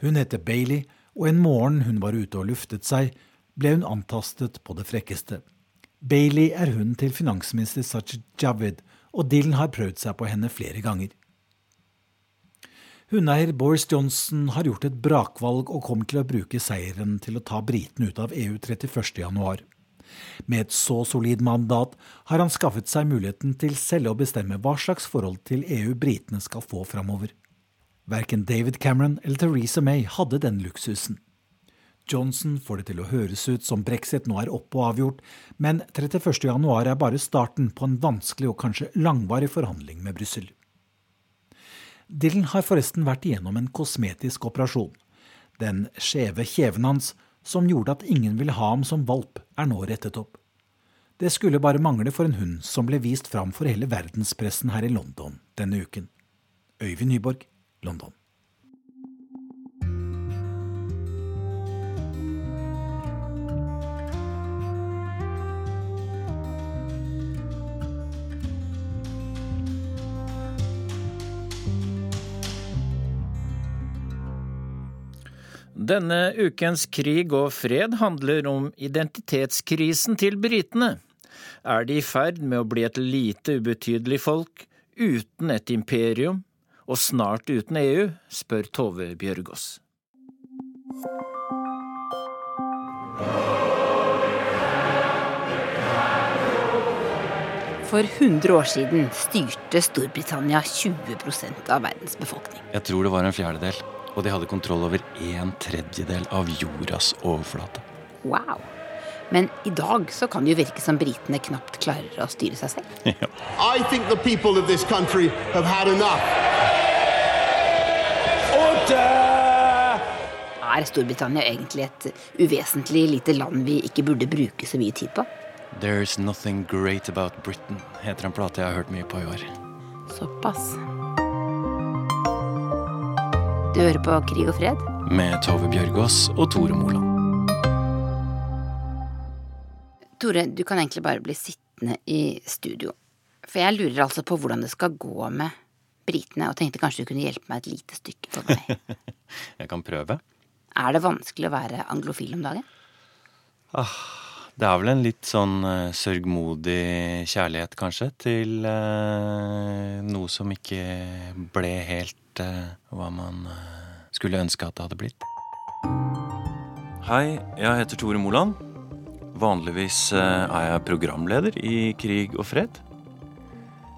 [SPEAKER 5] Hun heter Bailey, og en morgen hun var ute og luftet seg, ble hun antastet på det frekkeste. Bailey er hunden til finansminister Sajid Javid, og Dylan har prøvd seg på henne flere ganger. Hundeeier Boris Johnson har gjort et brakvalg og kommer til å bruke seieren til å ta britene ut av EU 31.1. Med et så solid mandat har han skaffet seg muligheten til selv å bestemme hva slags forhold til EU britene skal få framover. Verken David Cameron eller Theresa May hadde den luksusen. Johnson får det til å høres ut som brexit nå er oppe og avgjort, men 31.1 er bare starten på en vanskelig og kanskje langvarig forhandling med Brussel. Dylan har forresten vært igjennom en kosmetisk operasjon. Den skjeve kjeven hans, som gjorde at ingen ville ha ham som valp, er nå rettet opp. Det skulle bare mangle for en hund som ble vist fram for hele verdenspressen her i London denne uken. Øyvind Nyborg, London.
[SPEAKER 2] Denne ukens Krig og fred handler om identitetskrisen til britene. Er de i ferd med å bli et lite ubetydelig folk uten et imperium, og snart uten EU, spør Tove Bjørgaas.
[SPEAKER 22] For 100 år siden styrte Storbritannia 20 av verdens befolkning.
[SPEAKER 23] Jeg tror det var en fjerdedel og de hadde kontroll over en tredjedel av jordas overflate.
[SPEAKER 22] Wow. Men i dag så kan det jo virke som britene knapt klarer å styre seg selv. [laughs]
[SPEAKER 23] Ja.
[SPEAKER 24] I think the people of this country have had enough.
[SPEAKER 22] Order! Er Storbritannia egentlig et uvesentlig lite land vi ikke burde bruke så mye tid på?
[SPEAKER 23] There's Nothing Great About Britain heter en plate jeg har hørt mye på i år.
[SPEAKER 22] Såpass. Du hører på Krig og fred?
[SPEAKER 23] Med Tove Bjørgaas og Tore Moland.
[SPEAKER 22] Tore, du kan egentlig bare bli sittende i studio. For jeg lurer altså på hvordan det skal gå med britene, og tenkte kanskje du kunne hjelpe meg et lite stykke på vei. [laughs]
[SPEAKER 23] jeg kan prøve.
[SPEAKER 22] Er det vanskelig å være anglofil om dagen?
[SPEAKER 23] Ah, det er vel en litt sånn uh, sørgmodig kjærlighet, kanskje, til uh, noe som ikke ble helt hva man skulle ønske at det hadde blitt. Hei, jeg heter Tore Moland. Vanligvis eh, er jeg programleder i Krig og fred.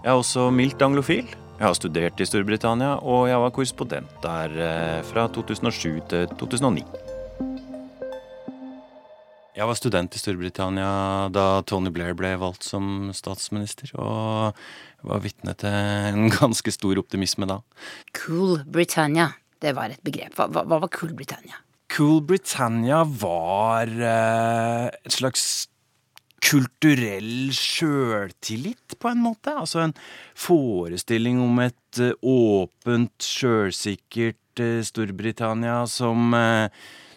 [SPEAKER 23] Jeg er også mildt anglofil. Jeg har studert i Storbritannia, og jeg var korrespondent der eh, fra 2007 til 2009. Jeg var student i Storbritannia da Tony Blair ble valgt som statsminister, og var vitne til en [laughs] ganske stor optimisme da.
[SPEAKER 22] Cool Britannia, det var et begrep. Hva, hva var Cool Britannia?
[SPEAKER 23] Cool Britannia var eh, et slags kulturell sjøltillit, på en måte. Altså en forestilling om et eh, åpent, sjølsikkert eh, Storbritannia som eh,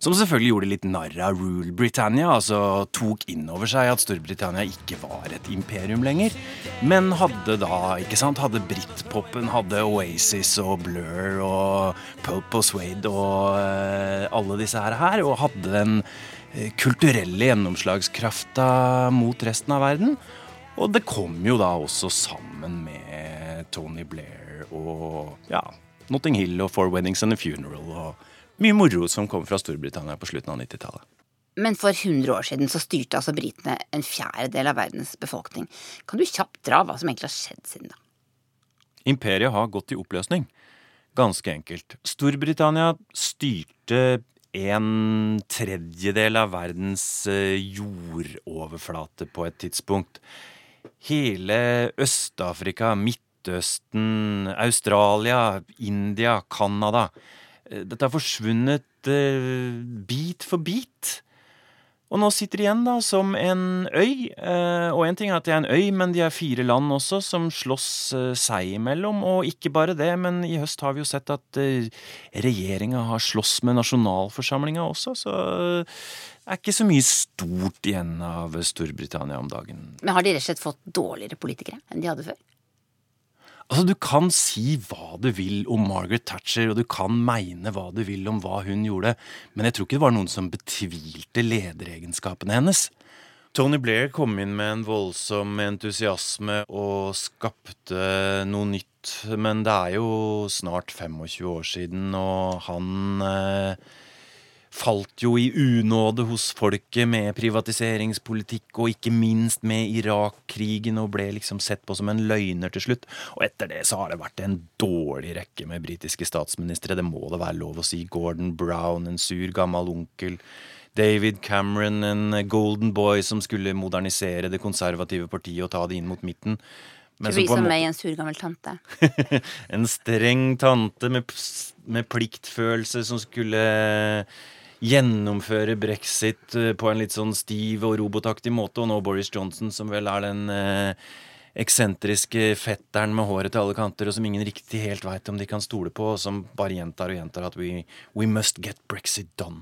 [SPEAKER 23] som selvfølgelig gjorde litt narr av Rule Britannia, altså tok inn over seg at Storbritannia ikke var et imperium lenger. Men hadde da, ikke sant, hadde britpopen, hadde Oasis og Blur og Pulp og Suede og uh, alle disse her, og hadde den uh, kulturelle gjennomslagskrafta mot resten av verden. Og det kom jo da også sammen med Tony Blair og ja, Notting Hill og Four Weddings and a Funeral. og mye moro som kom fra Storbritannia på slutten av 90-tallet.
[SPEAKER 22] Men for 100 år siden så styrte altså britene en fjerdedel av verdens befolkning. Kan du kjapt dra hva som egentlig har skjedd siden da?
[SPEAKER 23] Imperiet har gått i oppløsning. Ganske enkelt. Storbritannia styrte en tredjedel av verdens eh, jordoverflate på et tidspunkt. Hele Øst-Afrika, Midtøsten, Australia, India, Canada dette har forsvunnet uh, bit for bit. Og nå sitter de igjen da som en øy. Uh, og én ting er at de er en øy, men de er fire land også som slåss uh, seg imellom. Og ikke bare det, men i høst har vi jo sett at uh, regjeringa har slåss med nasjonalforsamlinga også, så det er ikke så mye stort igjen av Storbritannia om dagen.
[SPEAKER 22] Men har de rett og slett fått dårligere politikere enn de hadde før?
[SPEAKER 23] Altså, Du kan si hva du vil om Margaret Thatcher, og du kan mene hva du vil om hva hun gjorde, men jeg tror ikke det var noen som betvilte lederegenskapene hennes. Tony Blair kom inn med en voldsom entusiasme og skapte noe nytt. Men det er jo snart 25 år siden, og han eh, falt jo i unåde hos folket med privatiseringspolitikk, og ikke minst med Irak-krigen, og ble liksom sett på som en løgner til slutt. Og etter det så har det vært en dårlig rekke med britiske statsministre, det må det være lov å si. Gordon Brown, en sur gammel onkel. David Cameron, en golden boy som skulle modernisere det konservative partiet og ta det inn mot midten.
[SPEAKER 22] Theresa May, en sur gammel tante. [laughs]
[SPEAKER 23] en streng tante med, med pliktfølelse som skulle gjennomføre brexit eh, på en litt sånn stiv og robotaktig måte, og nå Boris Johnson, som vel er den eh, eksentriske fetteren med håret til alle kanter, og som ingen riktig helt veit om de kan stole på, og som bare gjentar og gjentar at we, we must get brexit done.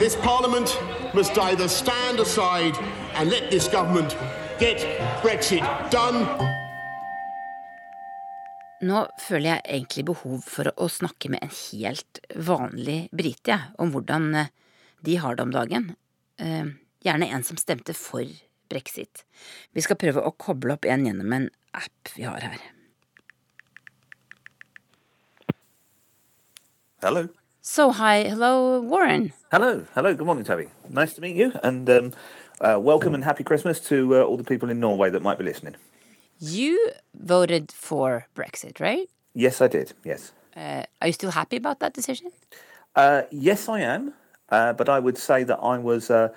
[SPEAKER 24] This parliament must either stand aside and let this government get Brexit done.
[SPEAKER 22] Nå føler jeg egentlig behov for å snakke med en helt vanlig brite, jeg, om hvordan eh, de har det om dagen. Eh, gjerne en som stemte for brexit. Vi skal prøve å koble opp en gjennom en app vi har her.
[SPEAKER 25] Hello.
[SPEAKER 22] So, hi, hello, Warren.
[SPEAKER 25] Hello, hello. Good morning, Toby. Nice to meet you, and um, uh, welcome and happy Christmas to uh, all the people in Norway that might be listening.
[SPEAKER 22] You voted for Brexit, right?
[SPEAKER 25] Yes, I did. Yes.
[SPEAKER 22] Uh, are you still happy about that decision?
[SPEAKER 25] Uh, yes, I am. Uh, but I would say that I was uh,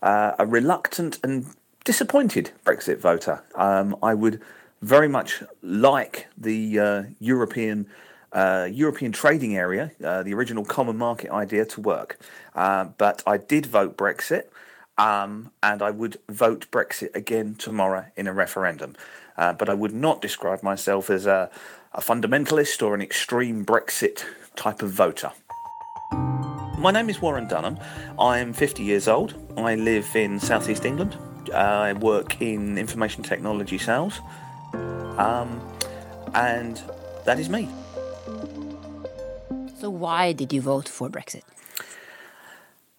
[SPEAKER 25] uh, a reluctant and disappointed Brexit voter. Um, I would very much like the uh, European. European trading area, the original common market idea, to work. but I did vote Brexit, um, and I would vote Brexit again tomorrow in a referendum. Uh, but I would not describe myself as a, a fundamentalist or an extreme Brexit type of voter. My name is Warren Dunham. I'm 50 years old. I live in southeast England. I work in information technology sales. Um, and that is me.
[SPEAKER 22] So, why did you vote for Brexit?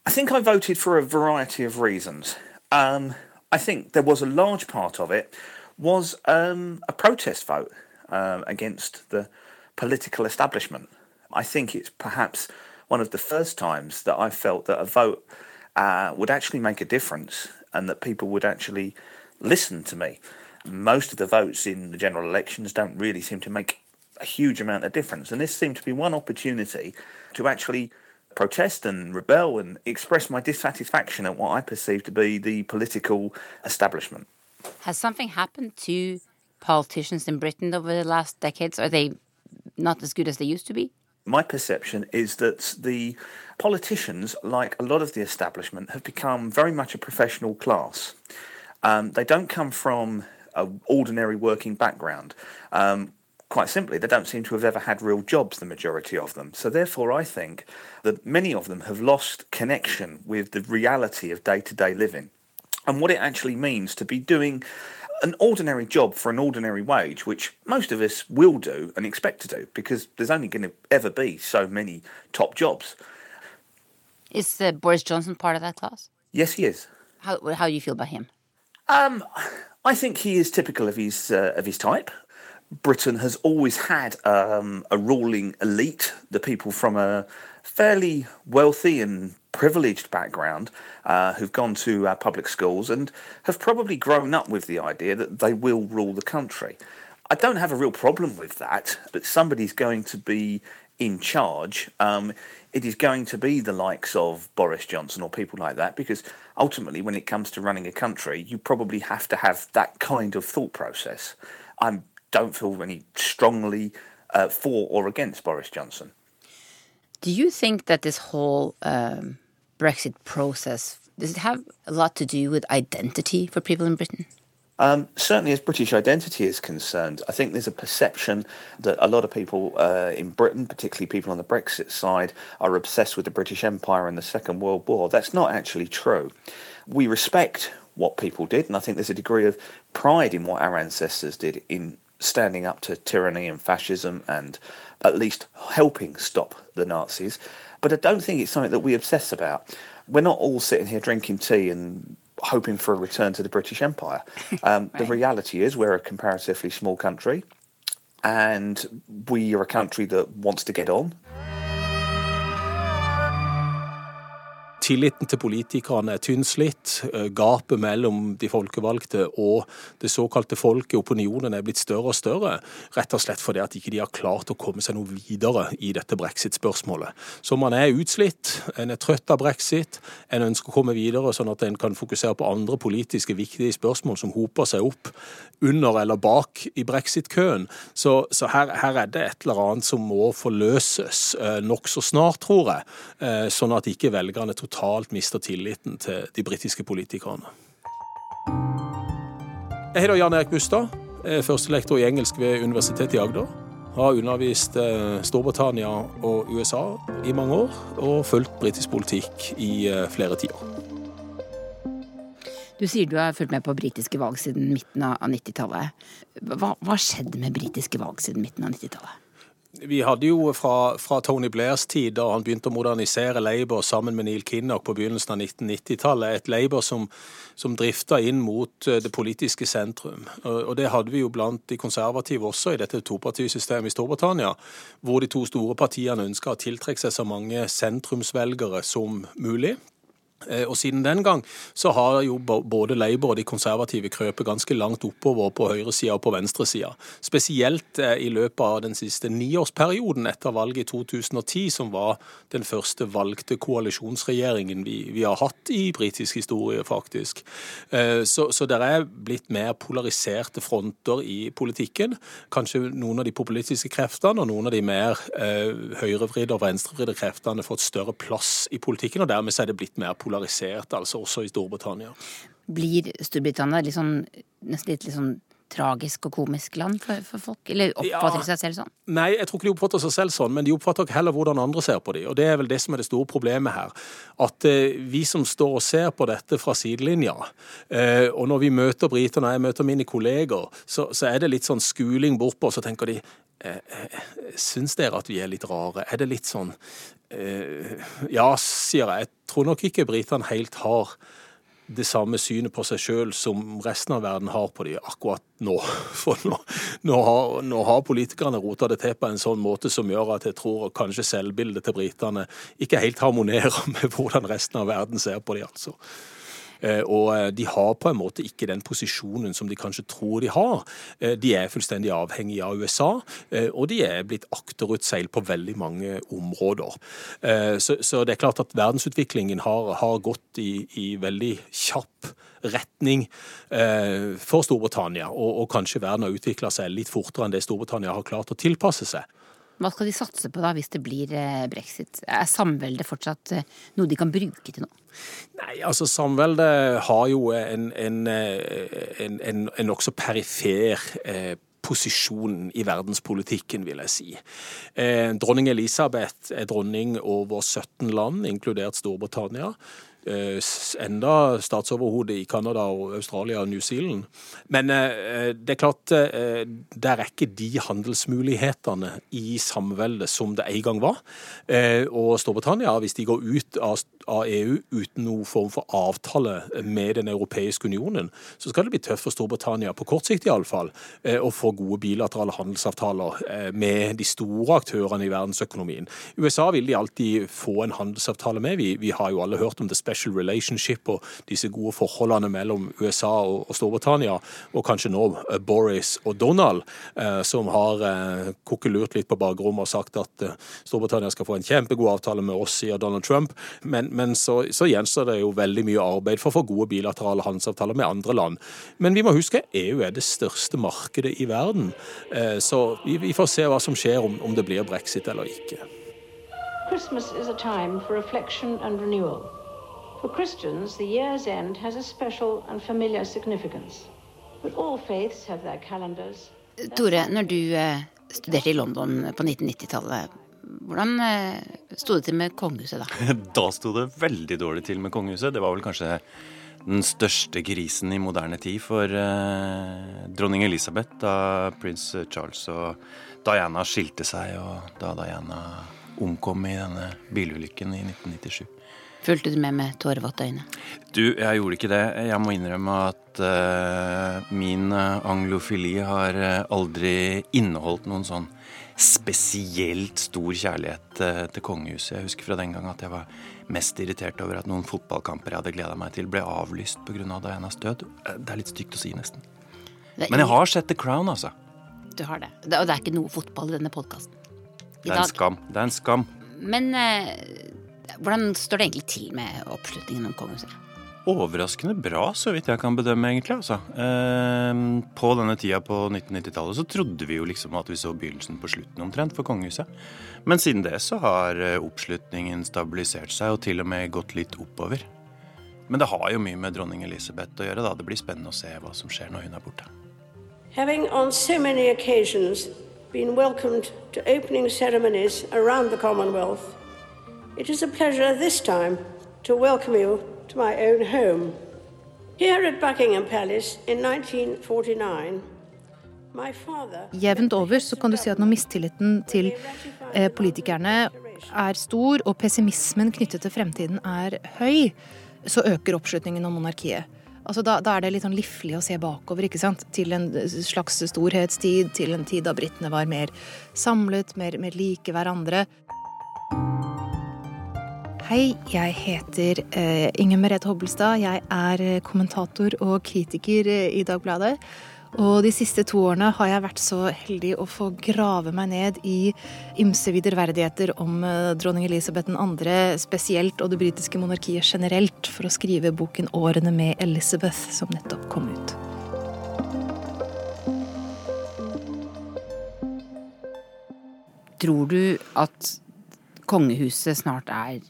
[SPEAKER 25] I think I voted for a variety of reasons. Um, I think there was a large part of it was um, a protest vote uh, against the political establishment. I think it's perhaps one of the first times that I felt that a vote uh, would actually make a difference and that people would actually listen to me. Most of the votes in the general elections don't really seem to make a huge amount of difference, and this seemed to be one opportunity to actually protest and rebel and express my dissatisfaction at what I perceive to be the political establishment.
[SPEAKER 22] Has something happened to politicians in Britain over the last decades? Are they not as good as they used to be?
[SPEAKER 25] My perception is that the politicians, like a lot of the establishment, have become very much a professional class. Um, they don't come from an ordinary working background. Um, quite simply, they don't seem to have ever had real jobs, the majority of them. So, therefore, I think that many of them have lost connection with the reality of day to day living and what it actually means to be doing an ordinary job for an ordinary wage, which most of us will do and expect to do because there's only going to ever be so many top jobs.
[SPEAKER 22] Is uh, Boris Johnson part of that class?
[SPEAKER 25] Yes, he is.
[SPEAKER 22] How how do you feel about him?
[SPEAKER 25] Um, I think he is typical of his uh, of his type. Britain has always had um, a ruling elite, the people from a fairly wealthy and privileged background uh, who've gone to uh, public schools and have probably grown up with the idea that they will rule the country. I don't have a real problem with that, but somebody's going to be in charge. Um, it is going to be the likes of Boris Johnson or people like that because ultimately, when it comes to running a country, you probably have to have that kind of thought process. I don't feel any strongly uh, for or against Boris Johnson.
[SPEAKER 22] Do you think that this whole um, Brexit process does it have a lot to do with identity for people in Britain?
[SPEAKER 25] Um, certainly, as British identity is concerned, I think there's a perception that a lot of people uh, in Britain, particularly people on the Brexit side, are obsessed with the British Empire and the Second World War. That's not actually true. We respect what people did, and I think there's a degree of pride in what our ancestors did in standing up to tyranny and fascism and at least helping stop the Nazis. But I don't think it's something that we obsess about. We're not all sitting here drinking tea and hoping for a return to the British Empire. [laughs] Um, The reality is, we're a comparatively small country, and we are a country that wants to get on.
[SPEAKER 26] Tilliten til politikerne er tynnslitt. Eh, gapet mellom de folkevalgte og det såkalte folket, opinionen, er blitt større og større. Rett og slett fordi at ikke de har klart å komme seg noe videre i dette brexit-spørsmålet. Så man er utslitt, en er trøtt av brexit, en ønsker å komme videre sånn at en kan fokusere på andre politiske viktige spørsmål som hoper seg opp under eller bak i brexit-køen. Så, så her, her, er det et eller annet som må forløses eh, nokså snart, tror jeg. Eh, sånn at ikke velgerne totalt totalt mista tilliten til de britiske politikerne. Jeg heter Jan Erik Bustad. Er førstelektor i engelsk ved Universitetet i Agder. Har undervist eh, Storbritannia og USA i mange år, og fulgt britisk politikk i eh, flere tiår.
[SPEAKER 22] Du sier du har fulgt med på britiske valg siden midten av 90-tallet. Hva har skjedd med britiske valg siden midten av 90-tallet?
[SPEAKER 26] Vi hadde jo fra, fra, Tony Blairs tid, da han begynte å modernisere Labour sammen med Neil Kinnock på begynnelsen av 1990-tallet, et Labour som, som drifta inn mot eh, det politiske sentrum. Og Det hadde vi jo blant de konservative også i dette topartisystemet i Storbritannia, hvor de to store partiene ønska å tiltrekke seg så mange sentrumsvelgere som mulig. Eh, og Siden den gang så har jo både Labour og de konservative krøpet ganske langt oppover på høyresida og på venstresida. Spesielt eh, i løpet av den siste niårsperioden etter valget i 2010, som var den første valgte koalisjonsregjeringen vi, vi har hatt i britisk historie, faktisk. Eh, så, så det er blitt mer polariserte fronter i politikken. Kanskje noen av de populistiske kreftene og noen av de mer høyrevridde og venstrevridde kreftene fått større plass i politikken, og dermed er det blitt mer polarisert polarisert, altså også i Storbritannia.
[SPEAKER 22] Blir Storbritannia litt sånn, nesten litt, litt sånn tragisk og komisk land for, for folk? Eller oppfatter de ja, seg selv sånn?
[SPEAKER 26] Nei, jeg tror ikke de oppfatter seg selv sånn, men de oppfatter heller hvordan andre ser på dem. Og det er vel det som er det store problemet her. At eh, vi som står og ser på dette fra sidelinja, eh, og når vi møter britene, jeg møter mine kolleger, så, så, er det litt sånn skuling bortpå, og så tenker de eh, eh, Syns dere at vi er litt rare? Er det litt sånn Ja, sier jeg. Jeg tror nok ikke britene helt har det samme synet på seg sjøl som resten av verden har på dem akkurat nå. [laughs] For nå, nå, har, nå har, politikerne rota det til på en sånn måte som gjør at jeg tror kanskje selvbildet til britene ikke helt harmonerer [laughs] med hvordan resten av verden ser på dem, altså. Eh, og eh, de har på en måte ikke den posisjonen som de kanskje tror de har. Eh, de er fullstendig avhengige av USA, og de er blitt akterutseilt på veldig mange områder. Så, det er klart at verdensutviklingen har, gått i, i, veldig kjapp retning for Storbritannia, og, og kanskje verden har utvikla seg litt fortere enn det Storbritannia har klart å tilpasse seg.
[SPEAKER 22] Hva skal de satse på da, hvis det blir brexit? Er samveldet fortsatt noe de kan bruke til noe?
[SPEAKER 26] Nei, altså Samveldet har jo en, en, en, en nokså perifer eh, posisjon i verdenspolitikken, vil jeg si. Eh, dronning Elisabeth er dronning over 17 land, inkludert Storbritannia. Eh, enda statsoverhode i Canada og Australia og New Zealand. Men eh, det er klart, eh, der er ikke de handelsmulighetene i samveldet som det en gang var. Og Storbritannia, hvis de går ut av av EU uten noen form for avtale med Den europeiske unionen, så skal det bli tøft for Storbritannia, på kort sikt iallfall, eh, å få gode bilaterale handelsavtaler eh, med de store aktørene i verdensøkonomien. USA vil de alltid få en handelsavtale med. Vi, vi har jo alle hørt om the special relationship og disse gode forholdene mellom USA og, og Storbritannia, og kanskje nå uh, Boris og Donald, som har kokkelurt litt på bakrommet og sagt at Storbritannia skal få en kjempegod avtale med oss, sier Donald Trump. men men så, så, gjenstår det jo veldig mye arbeid for å få gode bilaterale handelsavtaler med andre land. Men vi må huske EU er det største markedet i verden. Eh, så vi, vi får se hva som skjer om, om det blir brexit eller ikke. Christmas is a time for reflection and renewal. For Christians, the year's end has a special and familiar significance. But all faiths have their calendars.
[SPEAKER 22] Tore, når du eh, studerte i London på 1990-tallet, hvordan eh, sto det til med kongehuset da? [laughs]
[SPEAKER 23] Da sto det veldig dårlig til med kongehuset. Det var vel kanskje den største krisen i moderne tid for eh, dronning Elisabeth da prins Charles og Diana skilte seg, og da Diana omkom i denne bilulykken i 1997.
[SPEAKER 22] Fulgte du med med tårevåte øyne?
[SPEAKER 23] Du, jeg gjorde ikke det. Jeg må innrømme at eh, min anglofili har aldri inneholdt noen sånn spesielt stor kjærlighet uh, til kongehuset. Jeg husker fra den gang at jeg var mest irritert over at noen fotballkamper jeg hadde gleda meg til, ble avlyst pga. Dianas død. Det er litt stygt å si, nesten. Men jeg har sett The Crown, altså.
[SPEAKER 22] Du har det. Og det er ikke noe fotball i denne podkasten.
[SPEAKER 23] Det er en skam. Det er en skam.
[SPEAKER 22] Men eh, hvordan står det egentlig til med oppslutningen om kongehuset?
[SPEAKER 23] Overraskende bra, så vidt jeg kan bedømme, egentlig. altså. Eh, på denne tida på 1990-tallet så trodde vi jo liksom at vi så begynnelsen på slutten omtrent for kongehuset. Men siden det så har eh, oppslutningen stabilisert seg og til og med gått litt oppover. Men det har jo mye med dronning Elisabeth å gjøre. da. Det blir spennende å se hva som skjer når hun er borte.
[SPEAKER 27] Having on so many occasions been welcomed to opening ceremonies around the Commonwealth, it is a pleasure this time to welcome you to my own home. Here at Buckingham Palace in 1949,
[SPEAKER 28] Jevnt over så kan du si at når mistilliten til eh, politikerne er stor, og pessimismen knyttet til fremtiden er høy, så øker oppslutningen om monarkiet. Altså da, da, er det litt sånn liflig å se bakover, ikke sant? Til en slags storhetstid, til en tid da britene var mer samlet, mer, mer like hverandre. Hei, jeg heter uh, Inger Merete Hobbelstad. Jeg er kommentator og kritiker eh, i Dagbladet. Og de siste to årene har jeg vært så heldig å få grave meg ned i ymse viderverdigheter om eh, dronning Elisabeth 2. spesielt, og det britiske monarkiet generelt, for å skrive boken 'Årene med Elizabeth', som nettopp kom ut.
[SPEAKER 22] Tror du at kongehuset snart er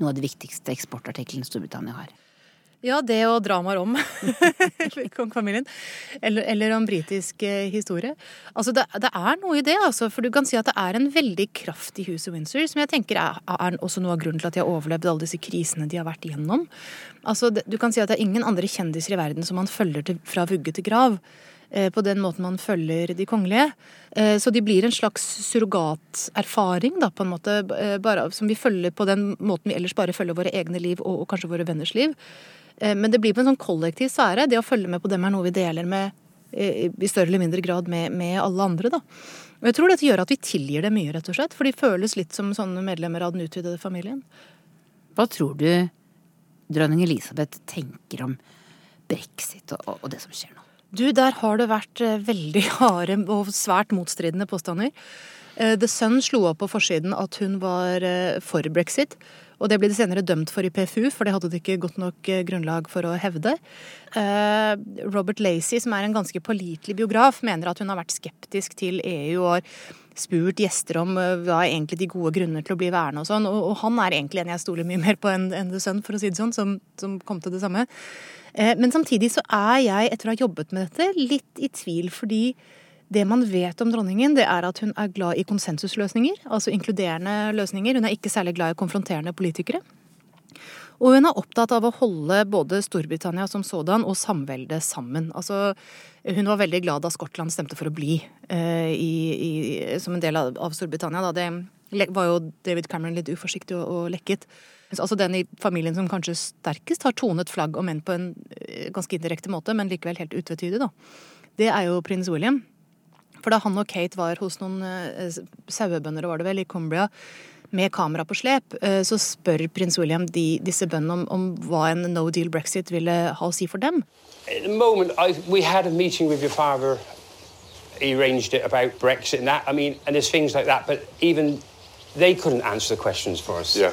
[SPEAKER 22] noe av de viktigste eksportartiklene Storbritannia har?
[SPEAKER 28] Ja, det og dramaer om [laughs] kongefamilien. Eller, eller, om britisk eh, historie. Altså, det, det, er noe i det, altså. For du kan si at det er en veldig kraft i huset Windsor, som jeg tenker er, er, også noe av grunnen til at de har overlevd alle disse krisene de har vært igjennom. Altså, det, du kan si at det er ingen andre kjendiser i verden som man følger til, fra vugge til grav på den måten man følger de kongelige. Eh, så de blir en slags surrogaterfaring, da, på en måte, bare, som vi følger på den måten vi ellers bare følger våre egne liv og, og kanskje våre venners liv. Eh, men det blir på en sånn kollektiv sfære. Det å følge med på dem er noe vi deler med eh, i større eller mindre grad med, med alle andre. da. Og jeg tror dette gjør at vi tilgir det mye, rett og slett. For de føles litt som sånne medlemmer av den utvidede familien.
[SPEAKER 22] Hva tror du dronning Elisabeth tenker om brexit og, og det som skjer nå?
[SPEAKER 28] Du, der har det vært eh, veldig [laughs] harde og svært motstridende påstander. The Sun slo opp på forsiden at hun var for brexit. Og det ble de senere dømt for i PFU, for det hadde de ikke godt nok eh, grunnlag for å hevde. Eh, Robert Lacey, som er en ganske pålitelig biograf, mener at hun har vært skeptisk til EU og har spurt gjester om eh, hva er egentlig de gode grunner til å bli værende og sånn. Og, han er egentlig en jeg stoler mye mer på enn The Sun, for å si det sånn, som, som kom til det samme. Men samtidig så er jeg, etter å ha jobbet med dette, litt i tvil fordi det man vet om dronningen, det er at hun er glad i konsensusløsninger, altså inkluderende løsninger. Hun er ikke særlig glad i konfronterende politikere. Og hun er opptatt av å holde både Storbritannia som sådan og samveldet sammen. Altså, hun var veldig glad da Skottland stemte for å bli eh, i, i, som en del av, av Storbritannia. Da. Det var jo David Cameron litt uforsiktig og, og, lekket. Altså den i familien som kanskje sterkest har tonet flagg, og menn på en eh, ganske indirekte måte, men likevel helt utvetydig, da. Det er jo prins William. For da han og Kate var hos noen uh, sauebønder var det vel, i Cumbria med kamera på slep, uh, så spør prins William de, disse bøndene om, om, hva en no deal brexit ville ha å si for dem.
[SPEAKER 29] Moment, I, we had a meeting with your father. He arranged it about Brexit and that. I mean, and there's things like that, but even they couldn't answer the questions for us.
[SPEAKER 30] Yeah.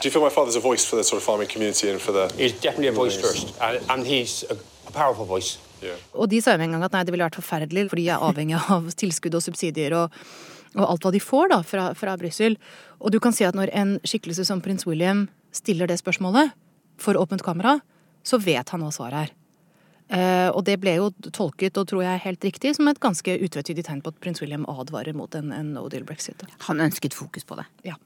[SPEAKER 30] Do you feel my father's a voice for the sort of farming community and for the?
[SPEAKER 29] He's definitely a voice first, and, and he's a, a powerful voice.
[SPEAKER 28] Og de sa jo en gang at nei, det ville vært forferdelig, for de er avhengig av [laughs] tilskudd og subsidier og, og alt hva de får da fra, fra Brussel. Og du kan si at når en skikkelse som prins William stiller det spørsmålet for åpent kamera, så vet han hva svaret er. Uh, og det ble jo tolket, og tror jeg helt riktig, som et ganske utvetydig tegn på at prins William advarer mot en, en no deal brexit.
[SPEAKER 22] Han ønsket fokus på det.
[SPEAKER 28] Ja.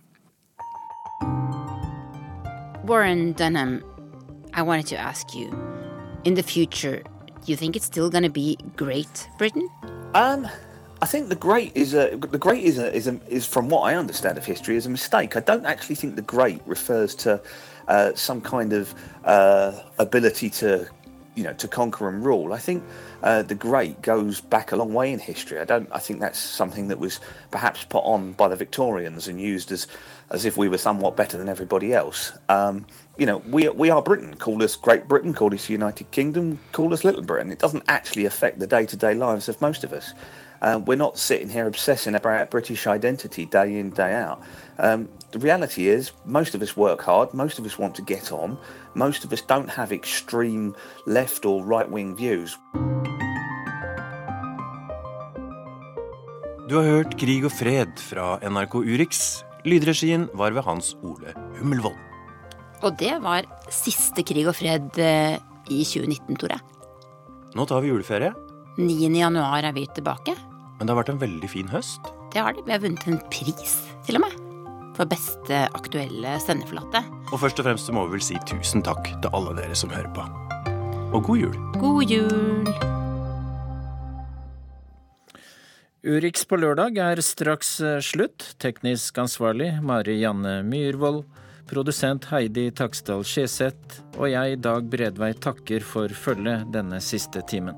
[SPEAKER 22] Warren Dunham, I wanted to ask you, in the future, do you think it's still going to be Great Britain?
[SPEAKER 25] Um, I think the great is a the great is a, is a, is from what I understand of history is a mistake. I don't actually think the great refers to uh, some kind of uh, ability to you know to conquer and rule. I think uh, the great goes back a long way in history. I don't. I think that's something that was perhaps put on by the Victorians and used as as if we were somewhat better than everybody else. Um, you know, we we are Britain. Call us Great Britain. Call us United Kingdom. Call us Little Britain. It doesn't actually affect the day to day lives of most of us. Uh, we're not sitting here obsessing about British identity day in day out. Um, the reality is, most of us work hard. Most of us want to get on. Most of us don't have extreme left or right wing views.
[SPEAKER 23] Du har hørt Krig og fred fra NRK Urix. Lydregien var ved Hans Ole Hummelvold.
[SPEAKER 22] Og det var siste Krig og fred eh, i 2019, Tore.
[SPEAKER 23] Nå tar vi juleferie,
[SPEAKER 22] 9. januar er vi tilbake.
[SPEAKER 23] men det har vært en veldig fin høst.
[SPEAKER 22] Det har det. Vi har vunnet en pris, til og med. For beste aktuelle sendeflate.
[SPEAKER 23] Og først og fremst så må vi vel si tusen takk til alle dere som hører på. Og god jul.
[SPEAKER 22] God jul!
[SPEAKER 2] Urix på lørdag er straks eh, slutt. Teknisk ansvarlig Mari Janne Myhrvold. Produsent Heidi Taksdal Skjeseth. Og jeg, Dag Bredvei, takker for følget denne siste timen.